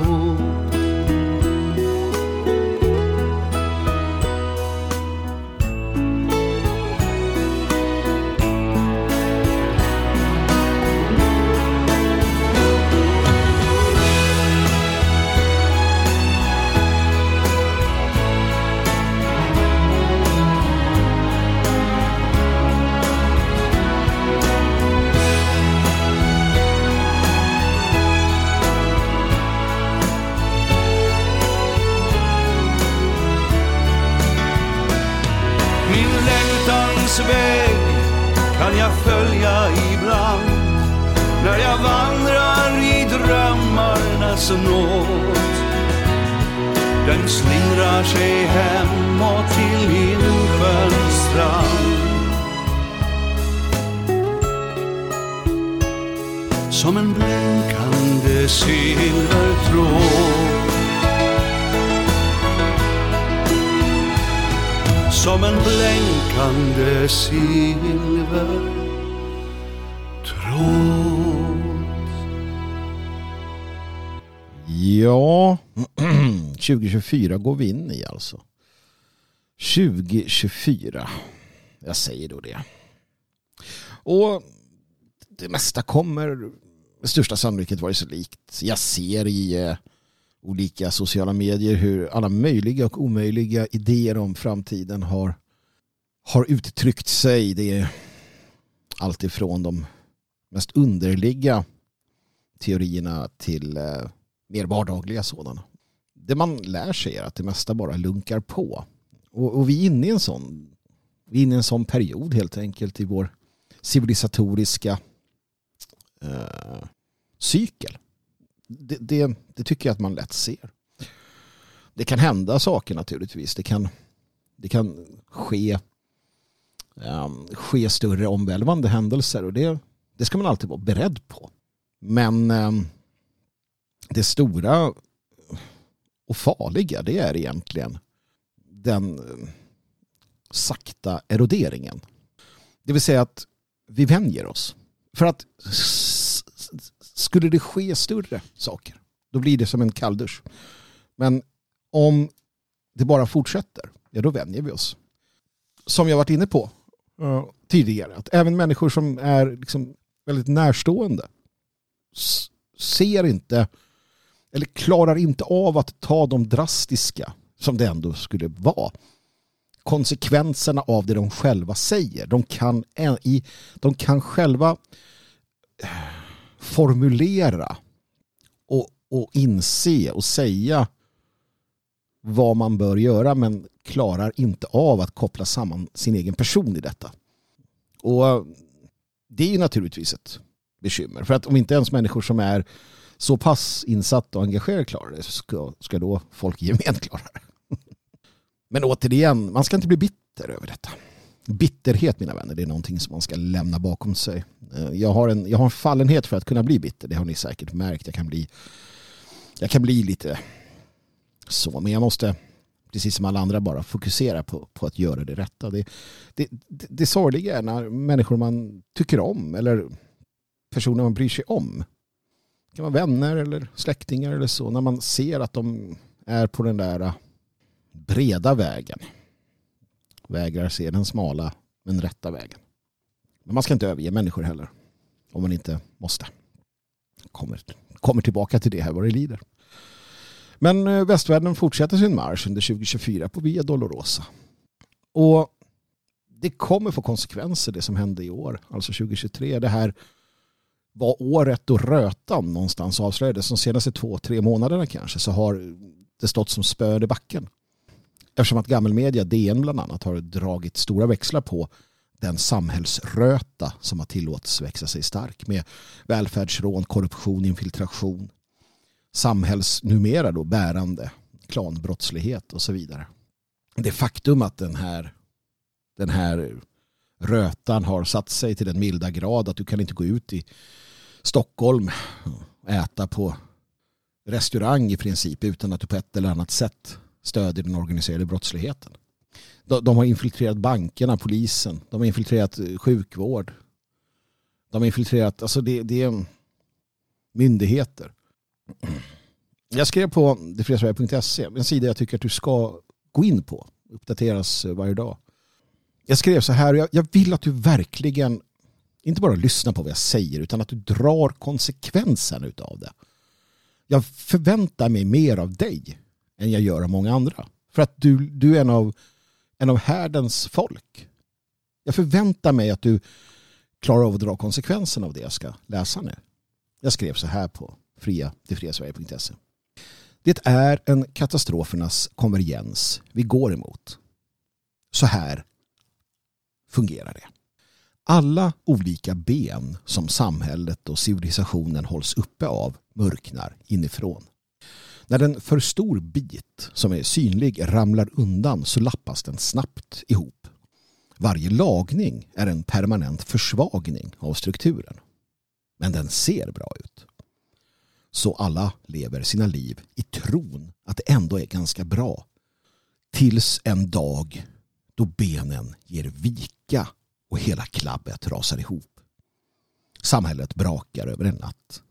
2024 går vi in i alltså. 2024. Jag säger då det. Och det mesta kommer med största sannolikhet vara så likt. Jag ser i eh, olika sociala medier hur alla möjliga och omöjliga idéer om framtiden har, har uttryckt sig. Det är allt ifrån de mest underliga teorierna till eh, mer vardagliga sådana. Det man lär sig är att det mesta bara lunkar på. Och, och vi är inne i en sån vi är inne i en sån period helt enkelt i vår civilisatoriska eh, cykel. Det, det, det, tycker jag att man lätt ser. Det kan hända saker naturligtvis. Det kan, det kan ske, eh, ske större omvälvande händelser och det, det ska man alltid vara beredd på. Men eh, det stora och farliga det är egentligen den sakta eroderingen. Det vill säga att vi vänjer oss. För att skulle det ske större saker då blir det som en kalldusch. Men om det bara fortsätter, ja då vänjer vi oss. Som jag varit inne på tidigare, att även människor som är liksom väldigt närstående ser inte eller klarar inte av att ta de drastiska som det ändå skulle vara konsekvenserna av det de själva säger. De kan, de kan själva eh, formulera och, och inse och säga vad man bör göra men klarar inte av att koppla samman sin egen person i detta. Och eh, det är ju naturligtvis ett bekymmer. För att om inte ens människor som är så pass insatt och engagerad klarar det så ska, ska då folk i gemen klara det. Men återigen, man ska inte bli bitter över detta. Bitterhet mina vänner, det är någonting som man ska lämna bakom sig. Eh, jag har en, jag har en fallenhet för att kunna bli bitter, det har ni säkert märkt. Jag kan bli, jag kan bli lite så, men jag måste precis som alla andra bara fokusera på, på att göra det rätta. Det, det, det, det sorgliga är när människor man tycker om eller personer man bryr sig om det kan vara vänner eller släktingar eller så när man ser att de är på den där äh, breda vägen vägrar se den smala men rätta vägen. Men man ska inte överge människor heller. Om man inte måste. Kommer, kommer tillbaka till det här vad det lider. Men äh, västvärlden fortsätter sin marsch under 2024 på Via Dolorosa. Och det kommer få konsekvenser det som hände i år, alltså 2023. Det här var året då rötan någonstans avslöjades. De senaste två, tre månaderna kanske så har det stått som spöd i backen. Eftersom att gammelmedia, DN bland annat, har dragit stora växlar på den samhällsröta som har tillåtits växa sig stark med välfärdsrån, korruption, infiltration, samhälls numera då bärande klanbrottslighet och så vidare. Det faktum att den här, den här rötan har satt sig till den milda grad att du kan inte gå ut i Stockholm och äta på restaurang i princip utan att du på ett eller annat sätt stödjer den organiserade brottsligheten. De, har infiltrerat bankerna, polisen, de har infiltrerat eh, sjukvård. De har infiltrerat, alltså det, det är myndigheter. Jag skrev på detfriasverige.se, en sida jag tycker att du ska gå in på. Uppdateras eh, varje dag. Jag skrev så här, jag, jag vill att du verkligen inte bara lyssnar på vad jag säger utan att du drar konsekvensen av det. Jag förväntar mig mer av dig än jag gör av många andra. För att du, du är en av, en av härdens folk. Jag förväntar mig att du klarar av att dra konsekvensen av det jag ska läsa nu. Jag skrev så här på fria, detfriasverige.se. Det är en katastrofernas konvergens vi går emot. Så här fungerar det. Alla olika ben som samhället och civilisationen hålls uppe av mörknar inifrån. När en för stor bit som är synlig ramlar undan så lappas den snabbt ihop. Varje lagning är en permanent försvagning av strukturen. Men den ser bra ut. Så alla lever sina liv i tron att det ändå är ganska bra. Tills en dag då benen ger vika och hela klabbet rasar ihop. Samhället brakar över en natt.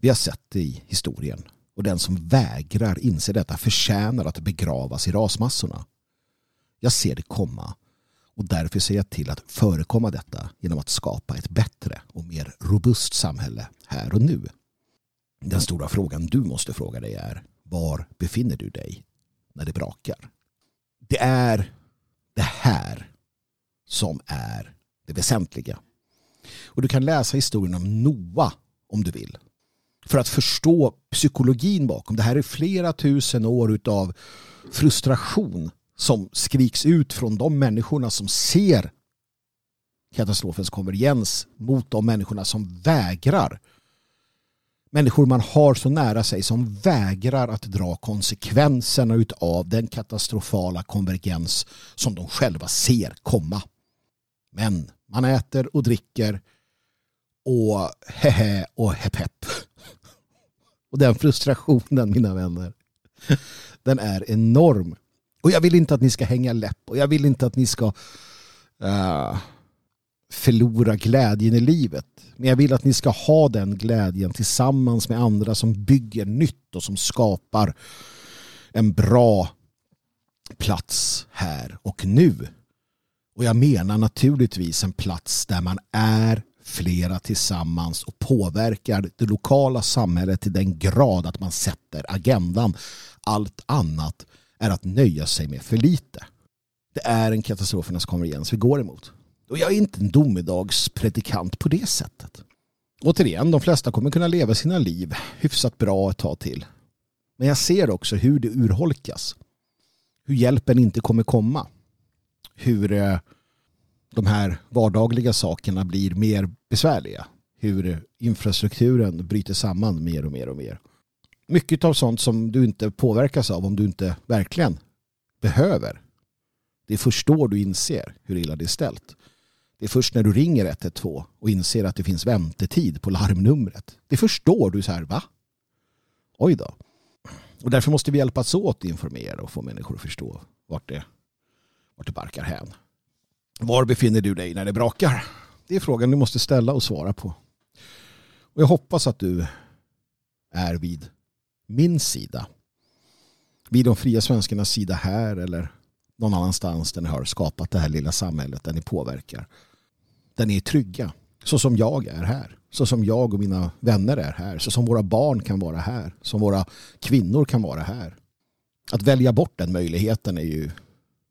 Vi har sett det i historien och den som vägrar inse detta förtjänar att begravas i rasmassorna. Jag ser det komma och därför ser jag till att förekomma detta genom att skapa ett bättre och mer robust samhälle här och nu. Den stora frågan du måste fråga dig är var befinner du dig när det brakar? Det är det här som är det väsentliga. Och du kan läsa historien om Noa om du vill. För att förstå psykologin bakom. Det här är flera tusen år av frustration som skriks ut från de människorna som ser katastrofens konvergens mot de människorna som vägrar. Människor man har så nära sig som vägrar att dra konsekvenserna av den katastrofala konvergens som de själva ser komma. Men man äter och dricker och hehe och hepp Och den frustrationen mina vänner, den är enorm. Och jag vill inte att ni ska hänga läpp och jag vill inte att ni ska uh, förlora glädjen i livet. Men jag vill att ni ska ha den glädjen tillsammans med andra som bygger nytt och som skapar en bra plats här och nu. Och jag menar naturligtvis en plats där man är flera tillsammans och påverkar det lokala samhället till den grad att man sätter agendan. Allt annat är att nöja sig med för lite. Det är en katastrofernas konvergens vi går emot. Och jag är inte en domedagspredikant på det sättet. Återigen, de flesta kommer kunna leva sina liv hyfsat bra ett tag till. Men jag ser också hur det urholkas. Hur hjälpen inte kommer komma. Hur eh, de här vardagliga sakerna blir mer besvärliga. Hur infrastrukturen bryter samman mer och mer och mer. Mycket av sånt som du inte påverkas av om du inte verkligen behöver. Det är först då du inser hur illa det är ställt. Det är först när du ringer 112 och inser att det finns väntetid på larmnumret. Det är först då du säger va? Oj då. Och därför måste vi hjälpas åt att informera och få människor att förstå vart det, vart det barkar hän. Var befinner du dig när det brakar? Det är frågan du måste ställa och svara på. Och jag hoppas att du är vid min sida. Vid de fria svenskarnas sida här eller någon annanstans där ni har skapat det här lilla samhället där ni påverkar. Där ni är trygga. Så som jag är här. Så som jag och mina vänner är här. Så som våra barn kan vara här. Som våra kvinnor kan vara här. Att välja bort den möjligheten är ju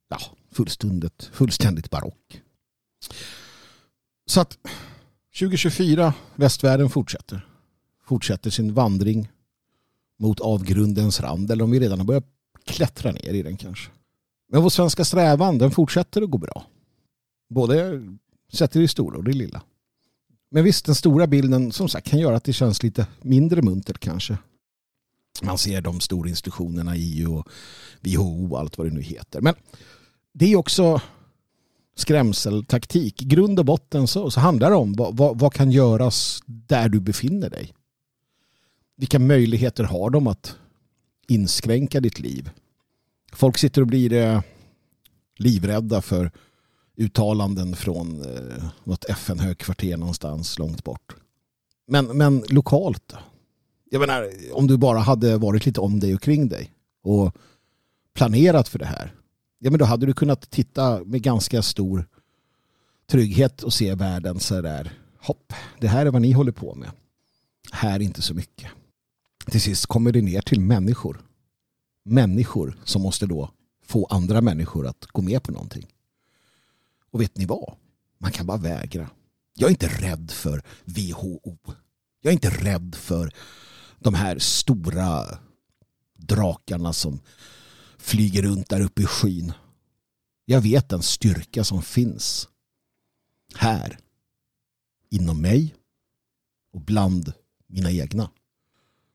ja, fullständigt, fullständigt barock. Så att 2024, västvärlden fortsätter. Fortsätter sin vandring mot avgrundens rand. Eller om vi redan har börjat klättra ner i den kanske. Men vår svenska strävan den fortsätter att gå bra. Både Sett i det stora och det lilla. Men visst, den stora bilden som sagt kan göra att det känns lite mindre muntert kanske. Man ser de stora institutionerna EU och WHO och allt vad det nu heter. Men det är också skrämseltaktik. I grund och botten så, så handlar det om vad, vad, vad, kan göras där du befinner dig. Vilka möjligheter har de att inskränka ditt liv? Folk sitter och blir eh, livrädda för uttalanden från eh, något FN-högkvarter någonstans långt bort. Men, men lokalt Jag menar, om du bara hade varit lite om dig och kring dig och planerat för det här. Ja, men då hade du kunnat titta med ganska stor trygghet och se världen så där. Hopp, det här är vad ni håller på med. Här inte så mycket. Till sist kommer det ner till människor. Människor som måste då få andra människor att gå med på någonting. Och vet ni vad? Man kan bara vägra. Jag är inte rädd för WHO. Jag är inte rädd för de här stora drakarna som flyger runt där uppe i skyn. Jag vet den styrka som finns här inom mig och bland mina egna.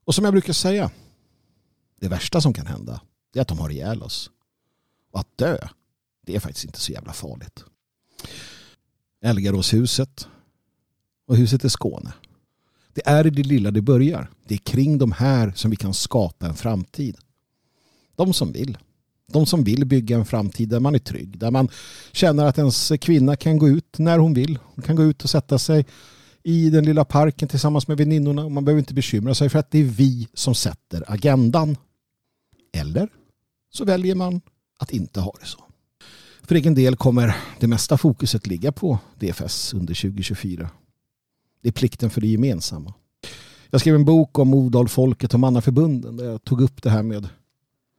Och som jag brukar säga, det värsta som kan hända är att de har ihjäl oss. Och att dö, det är faktiskt inte så jävla farligt. Elgaråshuset och huset i Skåne. Det är i det lilla det börjar. Det är kring de här som vi kan skapa en framtid. De som vill. De som vill bygga en framtid där man är trygg. Där man känner att ens kvinna kan gå ut när hon vill. Hon kan gå ut och sätta sig i den lilla parken tillsammans med väninnorna. Och man behöver inte bekymra sig för att det är vi som sätter agendan. Eller så väljer man att inte ha det så. För egen del kommer det mesta fokuset ligga på DFS under 2024. Det är plikten för det gemensamma. Jag skrev en bok om Odalfolket och mannaförbunden där jag tog upp det här med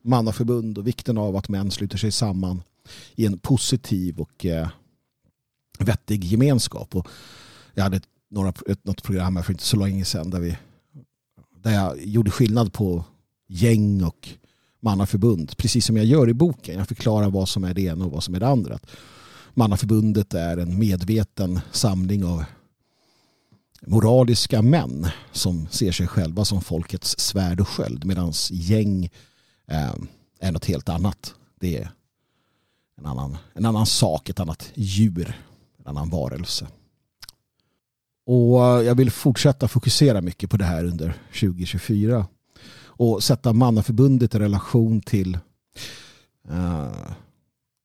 mannaförbund och vikten av att män sluter sig samman i en positiv och eh, vettig gemenskap. Och jag hade några, ett, något program här för inte så länge sedan där, vi, där jag gjorde skillnad på gäng och mannaförbund. Precis som jag gör i boken. Jag förklarar vad som är det ena och vad som är det andra. Mannaförbundet är en medveten samling av moraliska män som ser sig själva som folkets svärd och sköld medan gäng Ehm, är något helt annat. Det är en annan, en annan sak, ett annat djur, en annan varelse. Och jag vill fortsätta fokusera mycket på det här under 2024 och sätta Mannaförbundet i relation till uh,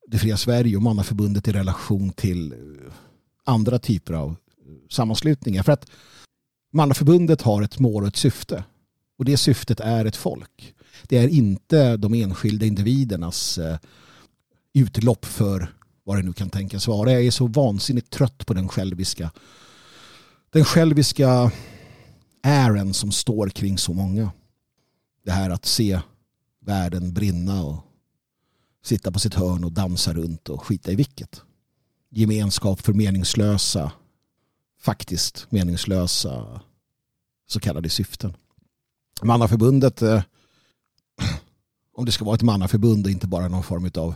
det fria Sverige och Mannaförbundet i relation till eh, andra typer av sammanslutningar. För att Mannaförbundet har ett mål och ett syfte. Och det syftet är ett folk. Det är inte de enskilda individernas eh, utlopp för vad det nu kan tänkas vara. Jag är så vansinnigt trött på den själviska den själviska ären som står kring så många det här att se världen brinna och sitta på sitt hörn och dansa runt och skita i vilket. Gemenskap för meningslösa, faktiskt meningslösa så kallade syften. Mannaförbundet, eh, om det ska vara ett mannaförbund och inte bara någon form av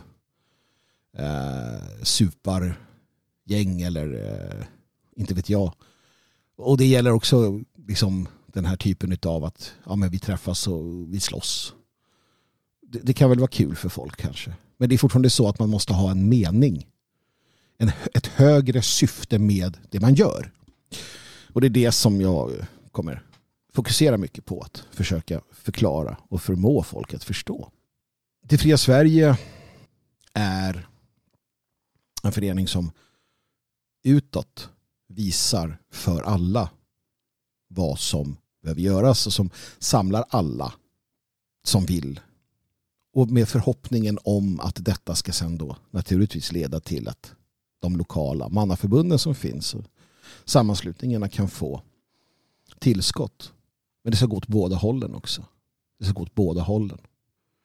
eh, supargäng eller eh, inte vet jag. Och det gäller också liksom den här typen av att ja, men vi träffas och vi slåss. Det, det, kan väl vara kul för folk kanske. Men det är fortfarande så att man måste ha en mening. En, ett högre syfte med det man gör. Och det är det som jag kommer fokusera mycket på att försöka förklara och förmå folk att förstå. Det fria Sverige är en förening som utåt visar för alla vad som behöver göras och som samlar alla som vill. Och med förhoppningen om att detta ska sen då naturligtvis leda till att de lokala mannaförbunden som finns och sammanslutningarna kan få tillskott. Men det ska gå åt båda hållen också. Det ska gå åt båda hållen.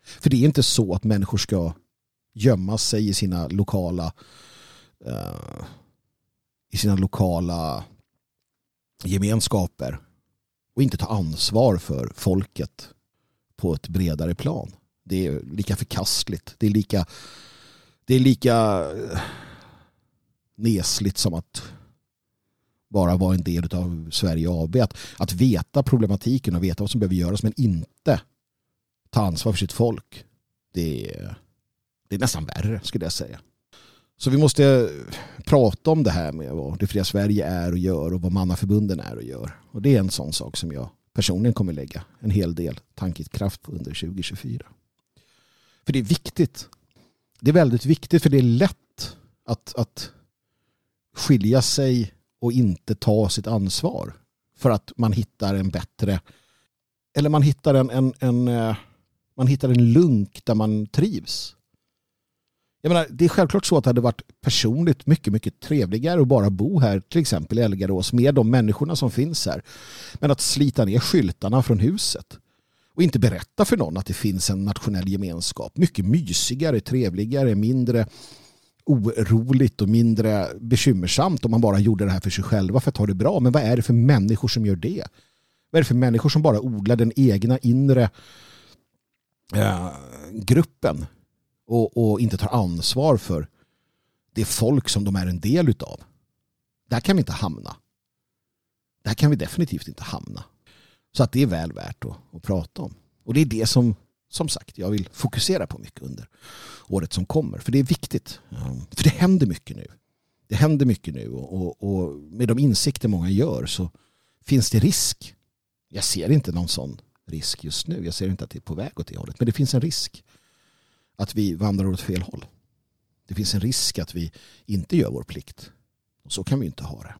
För det är inte så att människor ska gömma sig i sina lokala uh, i sina lokala gemenskaper och inte ta ansvar för folket på ett bredare plan. Det är lika förkastligt. Det är lika, det är lika, eh, nesligt som att bara vara en del av Sverige AB. Att, att veta problematiken och veta vad som behöver göras men inte ta ansvar för sitt folk. Det är, det är nästan värre skulle jag säga. Så vi måste prata om det här med vad det fria Sverige är och gör och vad mannaförbunden är och gör. Och det är en sån sak som jag personligen kommer lägga en hel del tankekraft på under 2024. För det är viktigt. Det är väldigt viktigt för det är lätt att, att skilja sig och inte ta sitt ansvar. För att man hittar en bättre eller man hittar en, en, en eh, man hittar en lunk där man trivs. Jag menar, det är självklart så att det hade varit personligt mycket, mycket trevligare att bara bo här, till exempel i Elgarås, med de människorna som finns här. Men att slita ner skyltarna från huset och inte berätta för någon att det finns en nationell gemenskap. Mycket mysigare, trevligare, mindre oroligt och mindre bekymmersamt om man bara gjorde det här för sig själva för att ha det bra. Men vad är det för människor som gör det? Vad är det för människor som bara odlar den egna inre eh, gruppen och, och, inte tar ansvar för det folk som de är en del utav? Där kan vi inte hamna. Där kan vi definitivt inte hamna. Så att det är väl värt att, att prata om. Och det är det som som sagt, jag vill fokusera på mycket under året som kommer. För det är viktigt. Ehm, för det händer mycket nu. Det händer mycket nu och, och, och, med de insikter många gör så finns det risk. Jag ser inte någon sån risk just nu. Jag ser inte att det är på väg åt det hållet. Men det finns en risk att vi vandrar åt fel håll. Det finns en risk att vi inte gör vår plikt. Och så kan vi inte ha det.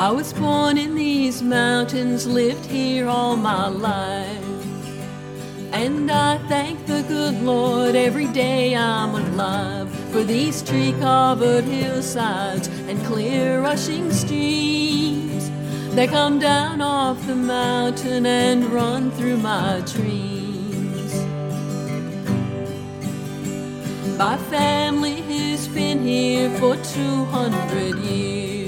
I was born in these mountains, lived here all my life. And I thank the good Lord every day I'm alive for these tree covered hillsides and clear rushing streams that come down off the mountain and run through my dreams. My family has been here for 200 years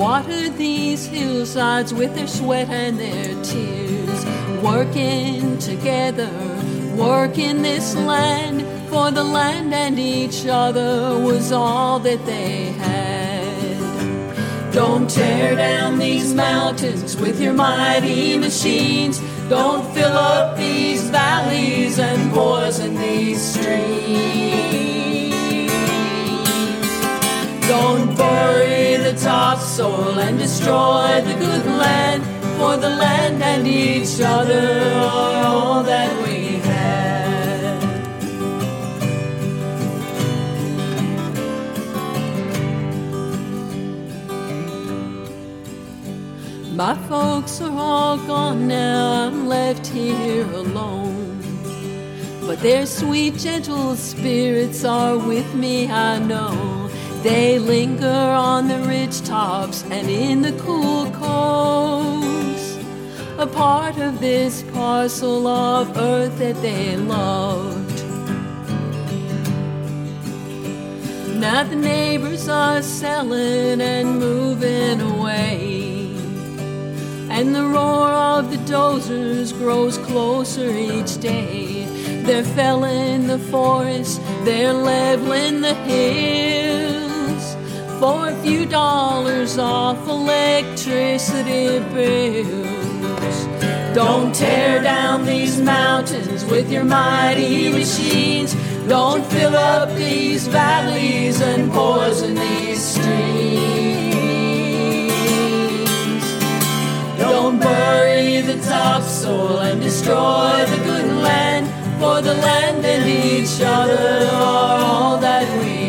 watered these hillsides with their sweat and their tears, working together, working this land, for the land and each other was all that they had. Don't tear down these mountains with your mighty machines. Don't fill up these valleys and poison these streams. Don't bury the topsoil and destroy the good land, for the land and each other are all that we have. My folks are all gone now, I'm left here alone. But their sweet, gentle spirits are with me, I know. They linger on the ridge tops and in the cool coves, a part of this parcel of earth that they loved. Now the neighbors are selling and moving away, and the roar of the dozers grows closer each day. They're felling the forest, they're leveling the hills for a few dollars off electricity bills. Don't tear down these mountains with your mighty machines. Don't fill up these valleys and poison these streams. Don't bury the topsoil and destroy the good land, for the land and each other are all that we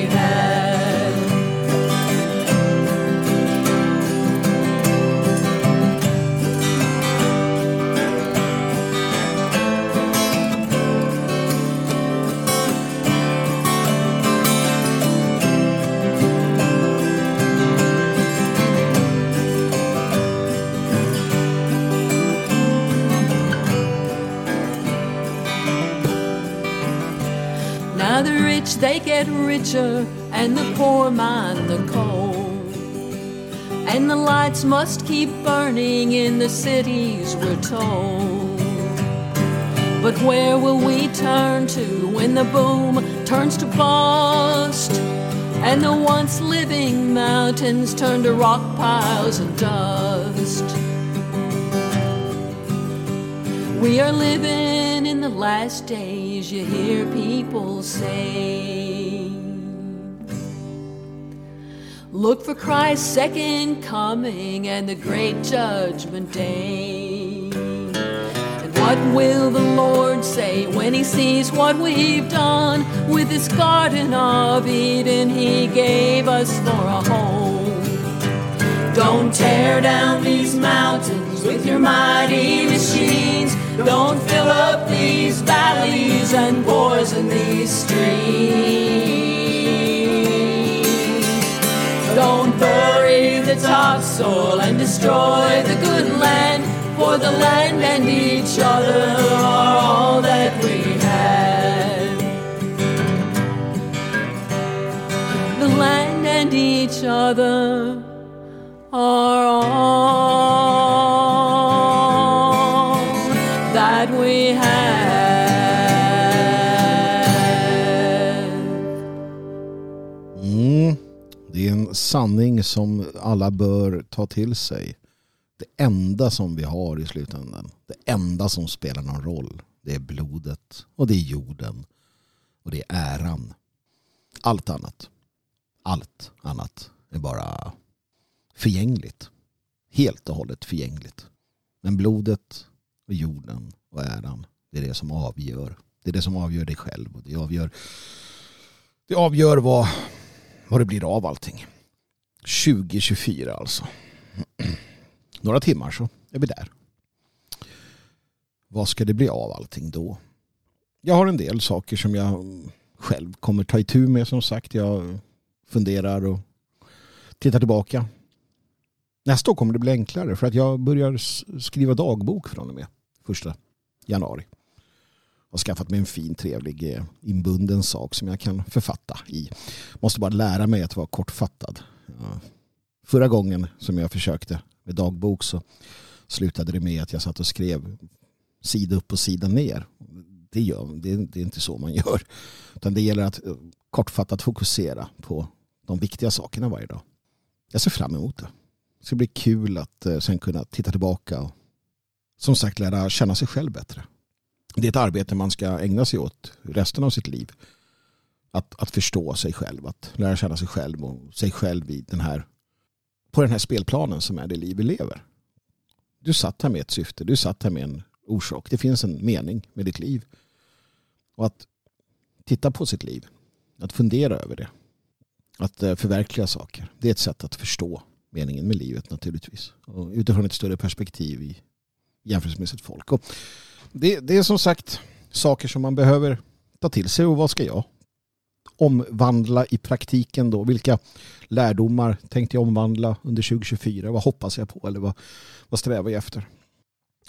get richer and the poor mine the coal. And the lights must keep burning in the cities, we're told. But where will we turn to when the boom turns to bust? And the once living mountains turn to rock piles and dust. We are living in the last days, you hear people say. Look for Christ's second coming and the great judgment day. And what will the Lord say when he sees what we've done with this Garden of Eden he gave us for a home? Don't tear down these mountains with your mighty machines. Don't fill up these valleys and poison these streams. Don't bury the topsoil and destroy the good land, for the land and each other are all that we have. The land and each other are all sanning som alla bör ta till sig. Det enda som vi har i slutändan, det enda som spelar någon roll, det är blodet och det är jorden och det är äran. Allt annat, allt annat är bara förgängligt. Helt och hållet förgängligt. Men blodet och jorden och äran, det är det som avgör. Det är det som avgör dig själv och det avgör, det avgör vad, vad det blir av allting. 2024 alltså. Några timmar så är vi där. Vad ska det bli av allting då? Jag har en del saker som jag själv kommer ta itu med som sagt. Jag funderar och tittar tillbaka. Nästa år kommer det bli enklare för att jag börjar skriva dagbok från och med första januari. Jag har skaffat mig en fin, trevlig, eh, inbunden sak som jag kan författa i. Måste bara lära mig att vara kortfattad. Förra gången som jag försökte med dagbok så slutade det med att jag satt och skrev sida upp och sida ner. Det, gör, det, det är inte så man gör. Utan det gäller att eh, kortfattat fokusera på de viktiga sakerna varje dag. Jag ser fram emot det. Det ska bli kul att eh, sen kunna titta tillbaka och som sagt lära känna sig själv bättre. Det är ett arbete man ska ägna sig åt resten av sitt liv. Att, att förstå sig själv, att lära känna sig själv och sig själv i den här, på den här spelplanen som är det liv vi lever. Du satt här med ett syfte, du satt här med en orsak. Det finns en mening med ditt liv. Och att titta på sitt liv, att fundera över det, att eh, förverkliga saker. Det är ett sätt att förstå meningen med livet naturligtvis. Och utifrån ett större perspektiv i jämförelsemässigt folk. Och det, det är som sagt saker som man behöver ta till sig och vad ska jag omvandla i praktiken då? Vilka lärdomar tänkte jag omvandla under 2024? Vad hoppas jag på eller vad, vad strävar jag efter?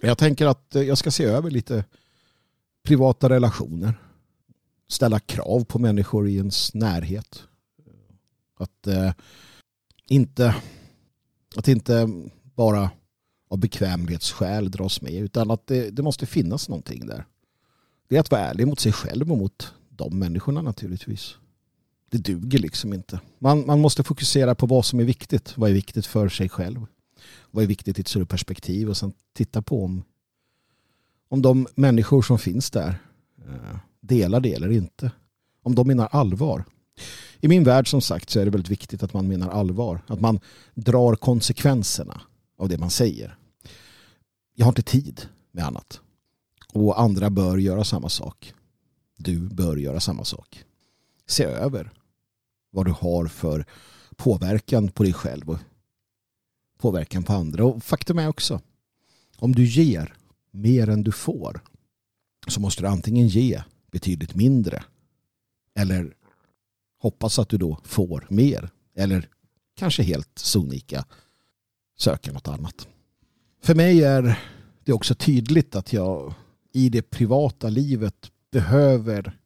Jag tänker att eh, jag ska se över lite privata relationer. Ställa krav på människor i ens närhet. Att eh, inte att inte bara av bekvämlighetsskäl dras med utan att det, det måste finnas någonting där. Det är att vara ärlig mot sig själv och mot de människorna naturligtvis. Det duger liksom inte. Man, man måste fokusera på vad som är viktigt. Vad är viktigt för sig själv? Vad är viktigt i ett större perspektiv? Och sen titta på om, om de människor som finns där eh, delar det eller inte. Om de menar allvar. I min värld som sagt så är det väldigt viktigt att man menar allvar. Att man drar konsekvenserna av det man säger. Jag har inte tid med annat. Och andra bör göra samma sak. Du bör göra samma sak. Se över vad du har för påverkan på dig själv och påverkan på andra. Och faktum är också, om du ger mer än du får så måste du antingen ge betydligt mindre eller hoppas att du då får mer eller kanske helt sonika söka något annat. För mig är det också tydligt att jag i det privata livet behöver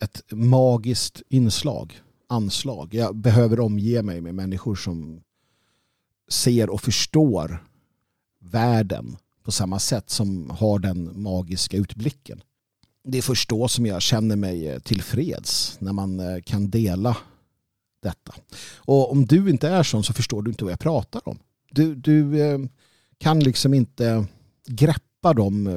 ett magiskt inslag, anslag. Jag behöver omge mig med människor som ser och förstår världen på samma sätt som har den magiska utblicken. Det är först då som jag känner mig eh, tillfreds när man eh, kan dela detta. Och om du inte är sån så förstår du inte vad jag pratar om. Du, du eh, kan liksom inte greppa de,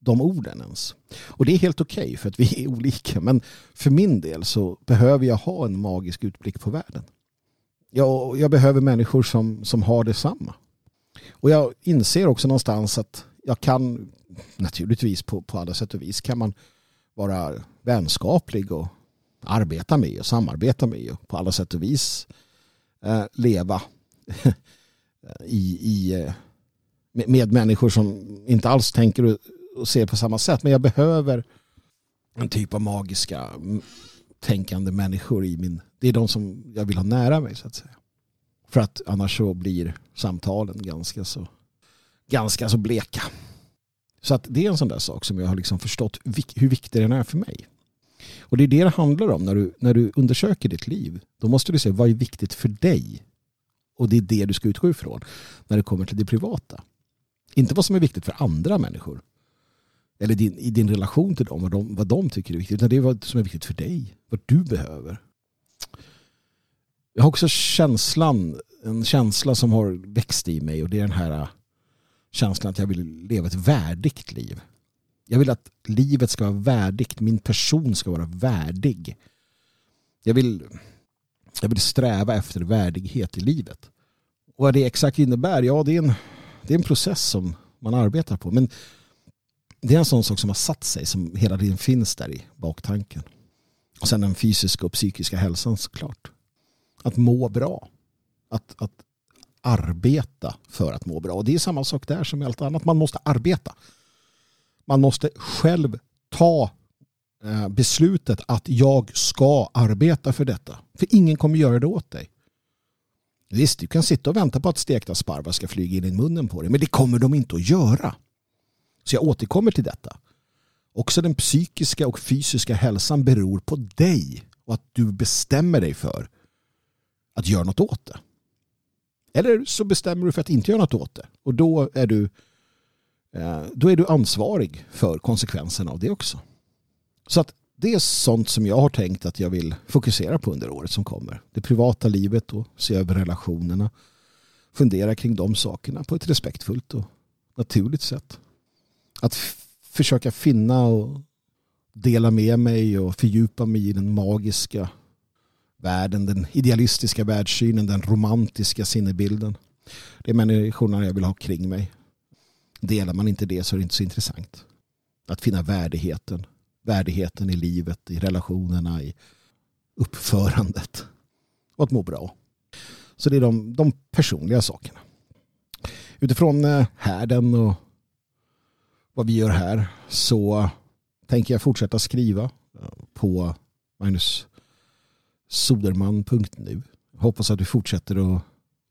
de orden ens. Och det är helt okej okay för att vi är olika. Men för min del så behöver jag ha en magisk utblick på världen. Jag, jag behöver människor som, som har detsamma. Och jag inser också någonstans att jag kan, naturligtvis på, på alla sätt och vis, kan man vara vänskaplig och arbeta med och samarbeta med och på alla sätt och vis eh, leva i, i, eh, med, med människor som inte alls tänker och, ser på samma sätt. Men jag behöver en typ av magiska mm, tänkande människor i min... Det är de som jag vill ha nära mig så att säga. För att annars så blir samtalen ganska så, ganska så bleka. Så att det är en sån där sak som jag har liksom förstått hur viktig den är för mig. Och det är det det handlar om när du, när du undersöker ditt liv. Då måste du se vad är viktigt för dig. Och det är det du ska utgå ifrån när det kommer till det privata. Inte vad som är viktigt för andra människor. Eller din, i din relation till dem, vad de, vad de tycker är viktigt. Utan det är vad som är viktigt för dig. Vad du behöver. Jag har också känslan, en känsla som har växt i mig och det är den här äh, känslan att jag vill leva ett värdigt liv. Jag vill att livet ska vara värdigt, min person ska vara värdig. Jag vill, jag vill sträva efter värdighet i livet. Och vad det exakt innebär, ja det är en, det är en process som man arbetar på. Men det är en sån sak som har satt sig, som hela tiden finns där i baktanken. Och sen den fysiska och psykiska hälsan såklart att må bra. Att, att arbeta för att må bra. Och det är samma sak där som i allt annat. Man måste arbeta. Man måste själv ta eh, beslutet att jag ska arbeta för detta. För ingen kommer göra det åt dig. Visst, du kan sitta och vänta på att stekta sparvar ska flyga in i munnen på dig. Men det kommer de inte att göra. Så jag återkommer till detta. Också den psykiska och fysiska hälsan beror på dig. Och att du bestämmer dig för att göra något åt det. Eller så bestämmer du för att inte göra något åt det. Och då är du, eh, då är du ansvarig för konsekvenserna av det också. Så att det är sånt som jag har tänkt att jag vill fokusera på under året som kommer. Det privata livet och se över relationerna. Fundera kring de sakerna på ett respektfullt och naturligt sätt. Att försöka finna och dela med mig och fördjupa mig i den magiska världen, den idealistiska världssynen, den romantiska sinnebilden. Det är människorna jag vill ha kring mig. Delar man inte det så är det inte så intressant. Att finna värdigheten. Värdigheten i livet, i relationerna, i uppförandet. Och att må bra. Så det är de, de personliga sakerna. Utifrån eh, härden och vad vi gör här så tänker jag fortsätta skriva på Magnus soderman.nu. Hoppas att du fortsätter att,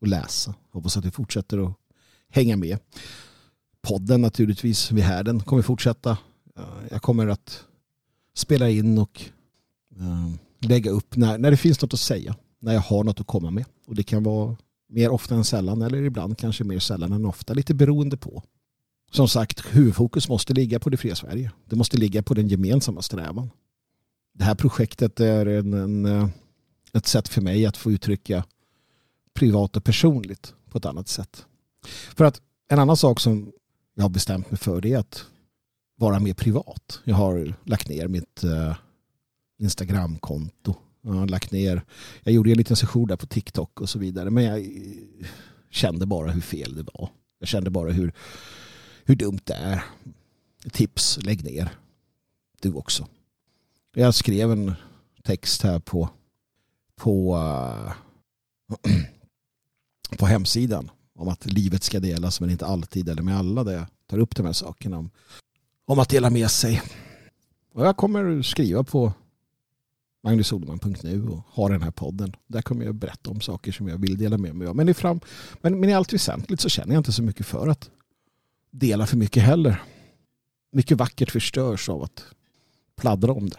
att läsa. Hoppas att du fortsätter att hänga med. Podden naturligtvis vid härden kommer fortsätta. Jag kommer att spela in och ehm, lägga upp när, när det finns något att säga. När jag har något att komma med. Och det kan vara mer ofta än sällan eller ibland kanske mer sällan än ofta. Lite beroende på. Som sagt, huvudfokus måste ligga på det fria Sverige. Det måste ligga på den gemensamma strävan. Det här projektet är en, en ett sätt för mig att få uttrycka privat och personligt på ett annat sätt. För att en annan sak som jag har bestämt mig för det är att vara mer privat. Jag har lagt ner mitt uh, Instagramkonto. Jag har lagt ner, jag gjorde en liten session där på TikTok och så vidare. Men jag kände bara hur fel det var. Jag kände bara hur, hur dumt det är. Tips, lägg ner. Du också. Jag skrev en text här på på, uh, på hemsidan om att livet ska delas men inte alltid eller med alla där jag tar upp de här sakerna om, om att dela med sig. Och jag kommer skriva på magnussolman.nu och ha den här podden. Där kommer jag berätta om saker som jag vill dela med mig av. Men i, fram, men, men i allt väsentligt så känner jag inte så mycket för att dela för mycket heller. Mycket vackert förstörs av att pladdra om det.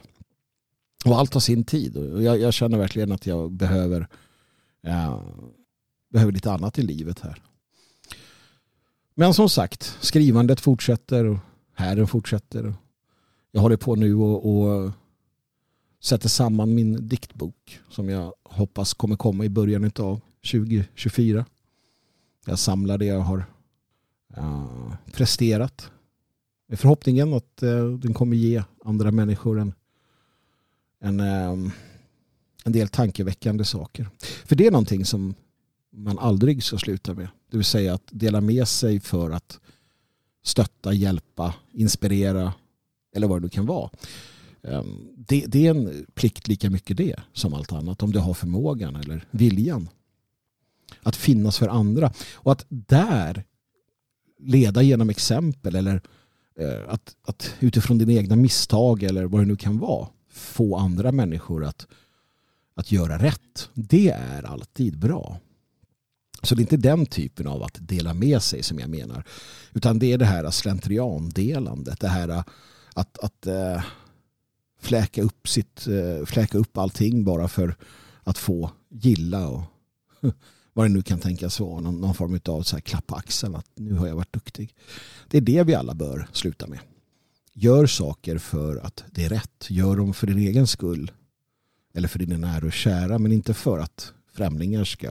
Och allt har sin tid. Och jag, jag känner verkligen att jag behöver eh, behöver lite annat i livet här. Men som sagt, skrivandet fortsätter och hären fortsätter. Jag håller på nu och, och sätter samman min diktbok som jag hoppas kommer komma i början av 2024. Jag samlar det jag har uh, presterat. Med förhoppningen att uh, den kommer ge andra människor en, en, ehm, en del tankeväckande saker. För det är någonting som man aldrig ska sluta med. Det vill säga att dela med sig för att stötta, hjälpa, inspirera eller vad det nu kan vara. Ehm, det, det, är en plikt lika mycket det som allt annat. Om du har förmågan eller viljan. Att finnas för andra. Och att där leda genom exempel eller eh, att, att utifrån dina egna misstag eller vad det nu kan vara få andra människor att, att göra rätt. Det är alltid bra. Så det är inte den typen av att dela med sig som jag menar. Utan det är det här slentriandelandet. Det här eh, att, att äh, fläka, upp sitt, äh, fläka upp allting bara för att få gilla och vad det nu kan tänkas vara. Någon, någon form av så här klapp på axeln att nu har jag varit duktig. Det är det vi alla bör sluta med. Gör saker för att det är rätt. Gör dem för din egen skull. Eller för dina nära och kära. Men inte för att främlingar ska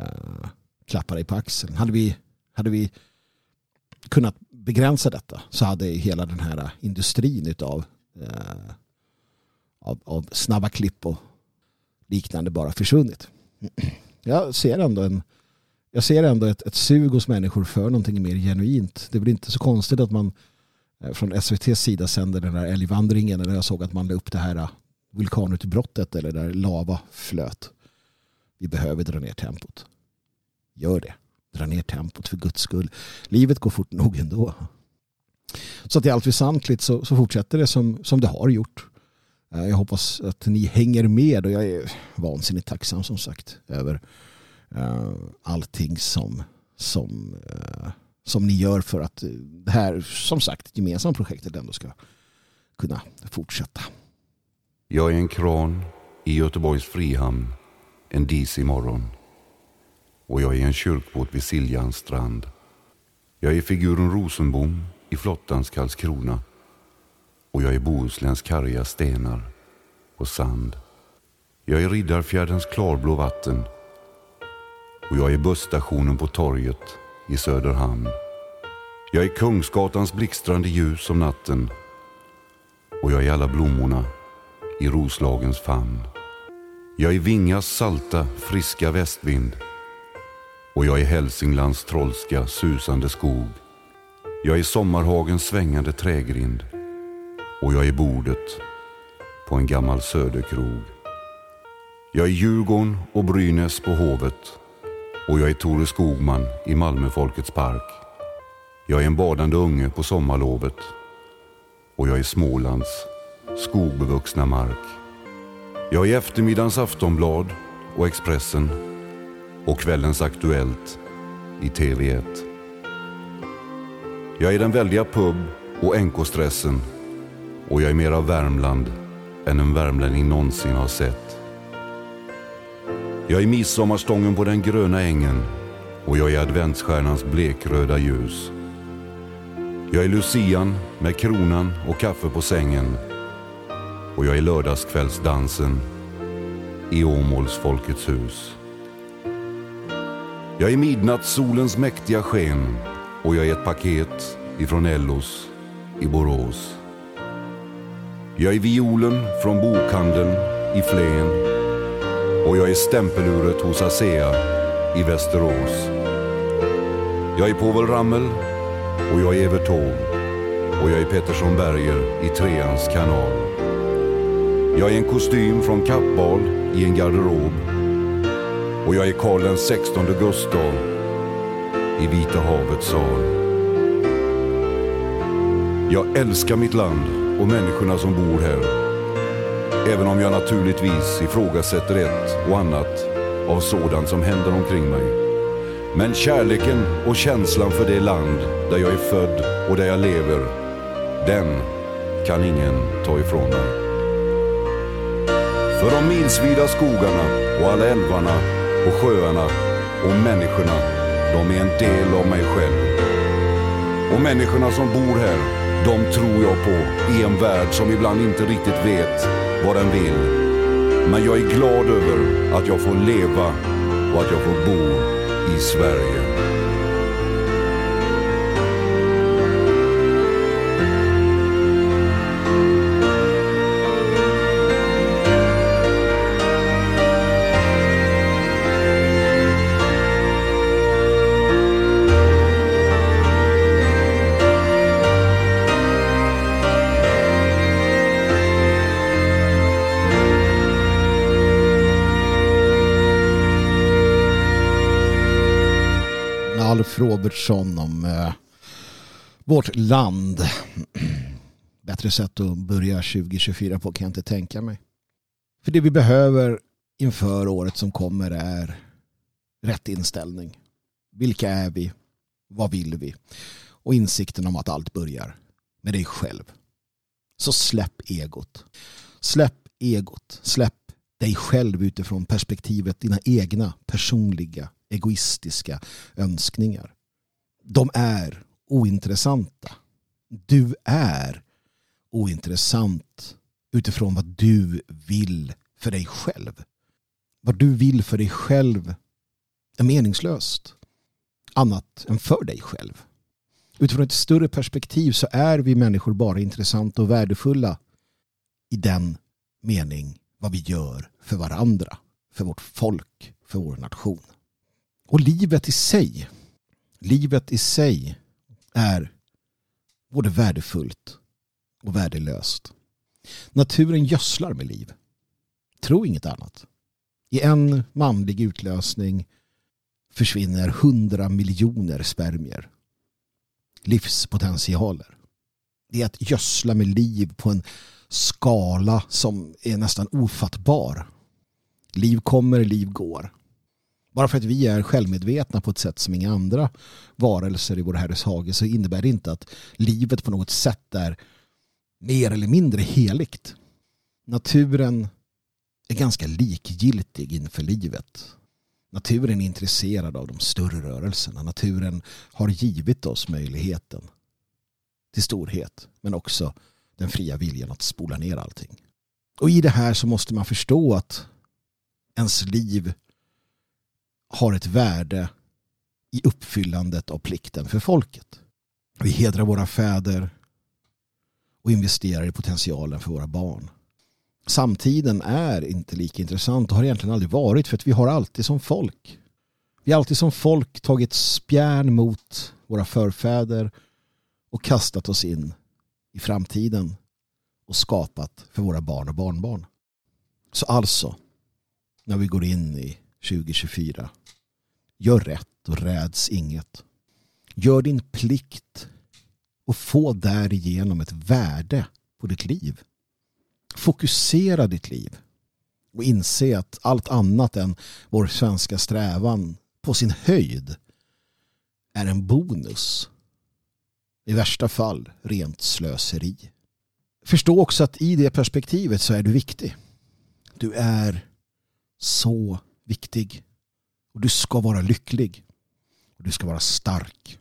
uh, klappa dig på axeln. Hade vi, hade vi kunnat begränsa detta så hade hela den här industrin utav, uh, av, av snabba klipp och liknande bara försvunnit. Jag ser ändå en jag ser ändå ett, ett sug hos människor för någonting mer genuint. Det är väl inte så konstigt att man eh, från SVTs sida sänder den där älgvandringen eller jag såg att man la upp det här eh, vulkanutbrottet eller där lava flöt. Vi behöver dra ner tempot. Gör det. Dra ner tempot för guds skull. Livet går fort nog ändå. Så att i allt väsentligt så, så fortsätter det som, som det har gjort. Eh, jag hoppas att ni hänger med och jag är vansinnigt tacksam som sagt över uh, allting som, som, uh, som ni gör för att det här som sagt gemensamma projektet ändå ska kunna fortsätta. Jag är en kran i Göteborgs Frihamn en disig morgon och jag är en kyrkbåt vid Siljans strand. Jag är figuren Rosenbom i flottans Karlskrona och jag är Bohusläns karga stenar och sand. Jag är Riddarfjärdens klarblå vatten och jag är busstationen på torget i Söderhamn. Jag är Kungsgatans blixtrande ljus om natten och jag är alla blommorna i Roslagens famn. Jag är Vingas salta, friska västvind och jag är Hälsinglands trollska, susande skog. Jag är Sommarhagens svängande trägrind och jag är bordet på en gammal söderkrog. Jag är Djurgården och Brynäs på Hovet och jag är Tore Skogman i Malmö Folkets park. Jag är en badande unge på sommarlovet och jag är Smålands skogbevuxna mark. Jag är eftermiddagens Aftonblad och Expressen och kvällens Aktuellt i TV1. Jag är den väldiga pub och NK-stressen och jag är mer av Värmland än en värmlänning någonsin har sett. Jag är midsommarstången på den gröna ängen och jag är adventsstjärnans blekröda ljus. Jag är lucian med kronan och kaffe på sängen och jag är lördagskvällsdansen i Åmåls Folkets hus. Jag är midnattssolens mäktiga sken och jag är ett paket ifrån Ellos i Borås. Jag är violen från bokhandeln i Flen och jag är stämpeluret hos ASEA i Västerås. Jag är Povel Ramel och jag är Evert Taube och jag är Pettersson Berger i Treans kanal. Jag är en kostym från Kappahl i en garderob och jag är Karl den 16 Gustav i Vita havets sal. Jag älskar mitt land och människorna som bor här. Även om jag naturligtvis ifrågasätter ett och annat av sådant som händer omkring mig. Men kärleken och känslan för det land där jag är född och där jag lever, den kan ingen ta ifrån mig. För de milsvida skogarna och alla älvarna och sjöarna och människorna, de är en del av mig själv. Och människorna som bor här, de tror jag på i en värld som ibland inte riktigt vet vad den vill. Men jag är glad över att jag får leva och att jag får bo i Sverige. Om eh, vårt land. Bättre sätt att börja 2024 på kan jag inte tänka mig. För det vi behöver inför året som kommer är rätt inställning. Vilka är vi? Vad vill vi? Och insikten om att allt börjar med dig själv. Så släpp egot. Släpp egot. Släpp dig själv utifrån perspektivet dina egna personliga egoistiska önskningar. De är ointressanta. Du är ointressant utifrån vad du vill för dig själv. Vad du vill för dig själv är meningslöst. Annat än för dig själv. Utifrån ett större perspektiv så är vi människor bara intressanta och värdefulla i den mening vad vi gör för varandra, för vårt folk, för vår nation. Och livet i sig, livet i sig är både värdefullt och värdelöst. Naturen gödslar med liv. Tro inget annat. I en manlig utlösning försvinner hundra miljoner spermier. Livspotentialer. Det är att gödsla med liv på en skala som är nästan ofattbar. Liv kommer, liv går. Bara för att vi är självmedvetna på ett sätt som inga andra varelser i vår Herres hage så innebär det inte att livet på något sätt är mer eller mindre heligt. Naturen är ganska likgiltig inför livet. Naturen är intresserad av de större rörelserna. Naturen har givit oss möjligheten till storhet men också den fria viljan att spola ner allting. Och i det här så måste man förstå att ens liv har ett värde i uppfyllandet av plikten för folket. Vi hedrar våra fäder och investerar i potentialen för våra barn. Samtiden är inte lika intressant och har egentligen aldrig varit för att vi har alltid som folk. Vi har alltid som folk tagit spjärn mot våra förfäder och kastat oss in i framtiden och skapat för våra barn och barnbarn. Så alltså, när vi går in i 2024. Gör rätt och räds inget. Gör din plikt och få därigenom ett värde på ditt liv. Fokusera ditt liv och inse att allt annat än vår svenska strävan på sin höjd är en bonus. I värsta fall rent slöseri. Förstå också att i det perspektivet så är du viktig. Du är så viktig. Och du ska vara lycklig. Och du ska vara stark.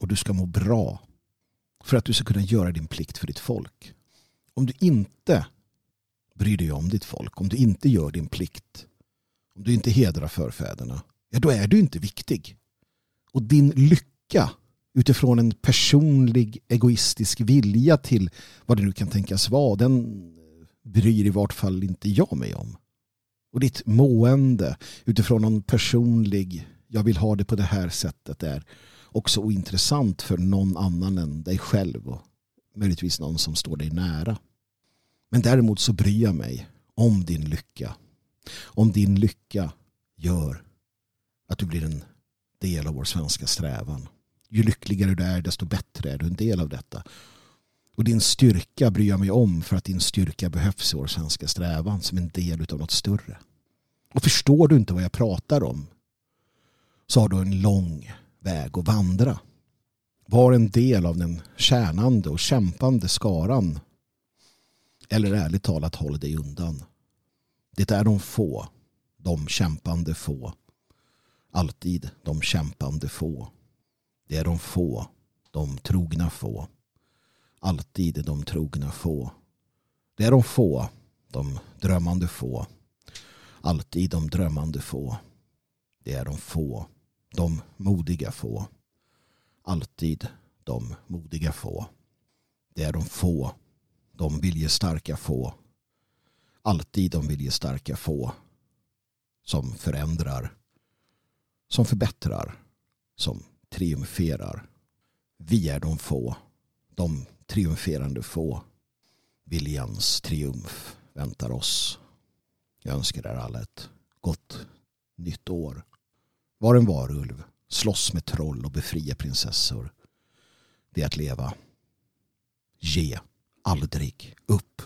Och du ska må bra. För att du ska kunna göra din plikt för ditt folk. Om du inte bryr dig om ditt folk, om du inte gör din plikt, om du inte hedrar förfäderna, ja då är du inte viktig. Och din lycka utifrån en personlig egoistisk vilja till vad det nu kan tänkas vara, den bryr i vart fall inte jag mig om och ditt mående utifrån någon personlig jag vill ha det på det här sättet är också ointressant för någon annan än dig själv och möjligtvis någon som står dig nära. Men däremot så bryr jag mig om din lycka. Om din lycka gör att du blir en del av vår svenska strävan. Ju lyckligare du är desto bättre är du en del av detta. Och din styrka bryr jag mig om för att din styrka behövs i vår svenska strävan som en del av något större. Och förstår du inte vad jag pratar om så har du en lång väg att vandra. Var en del av den kärnande och kämpande skaran. Eller ärligt talat håll dig undan. Det är de få, de kämpande få. Alltid de kämpande få. Det är de få, de trogna få. Alltid de trogna få. Det är de få, de drömmande få. Alltid de drömmande få. Det är de få, de modiga få. Alltid de modiga få. Det är de få, de viljestarka få. Alltid de viljestarka få. Som förändrar. Som förbättrar. Som triumferar. Vi är de få. De triumferande få. Viljans triumf väntar oss. Jag önskar er alla ett gott nytt år. Var en varulv, slåss med troll och befria prinsessor. Det är att leva. Ge aldrig upp.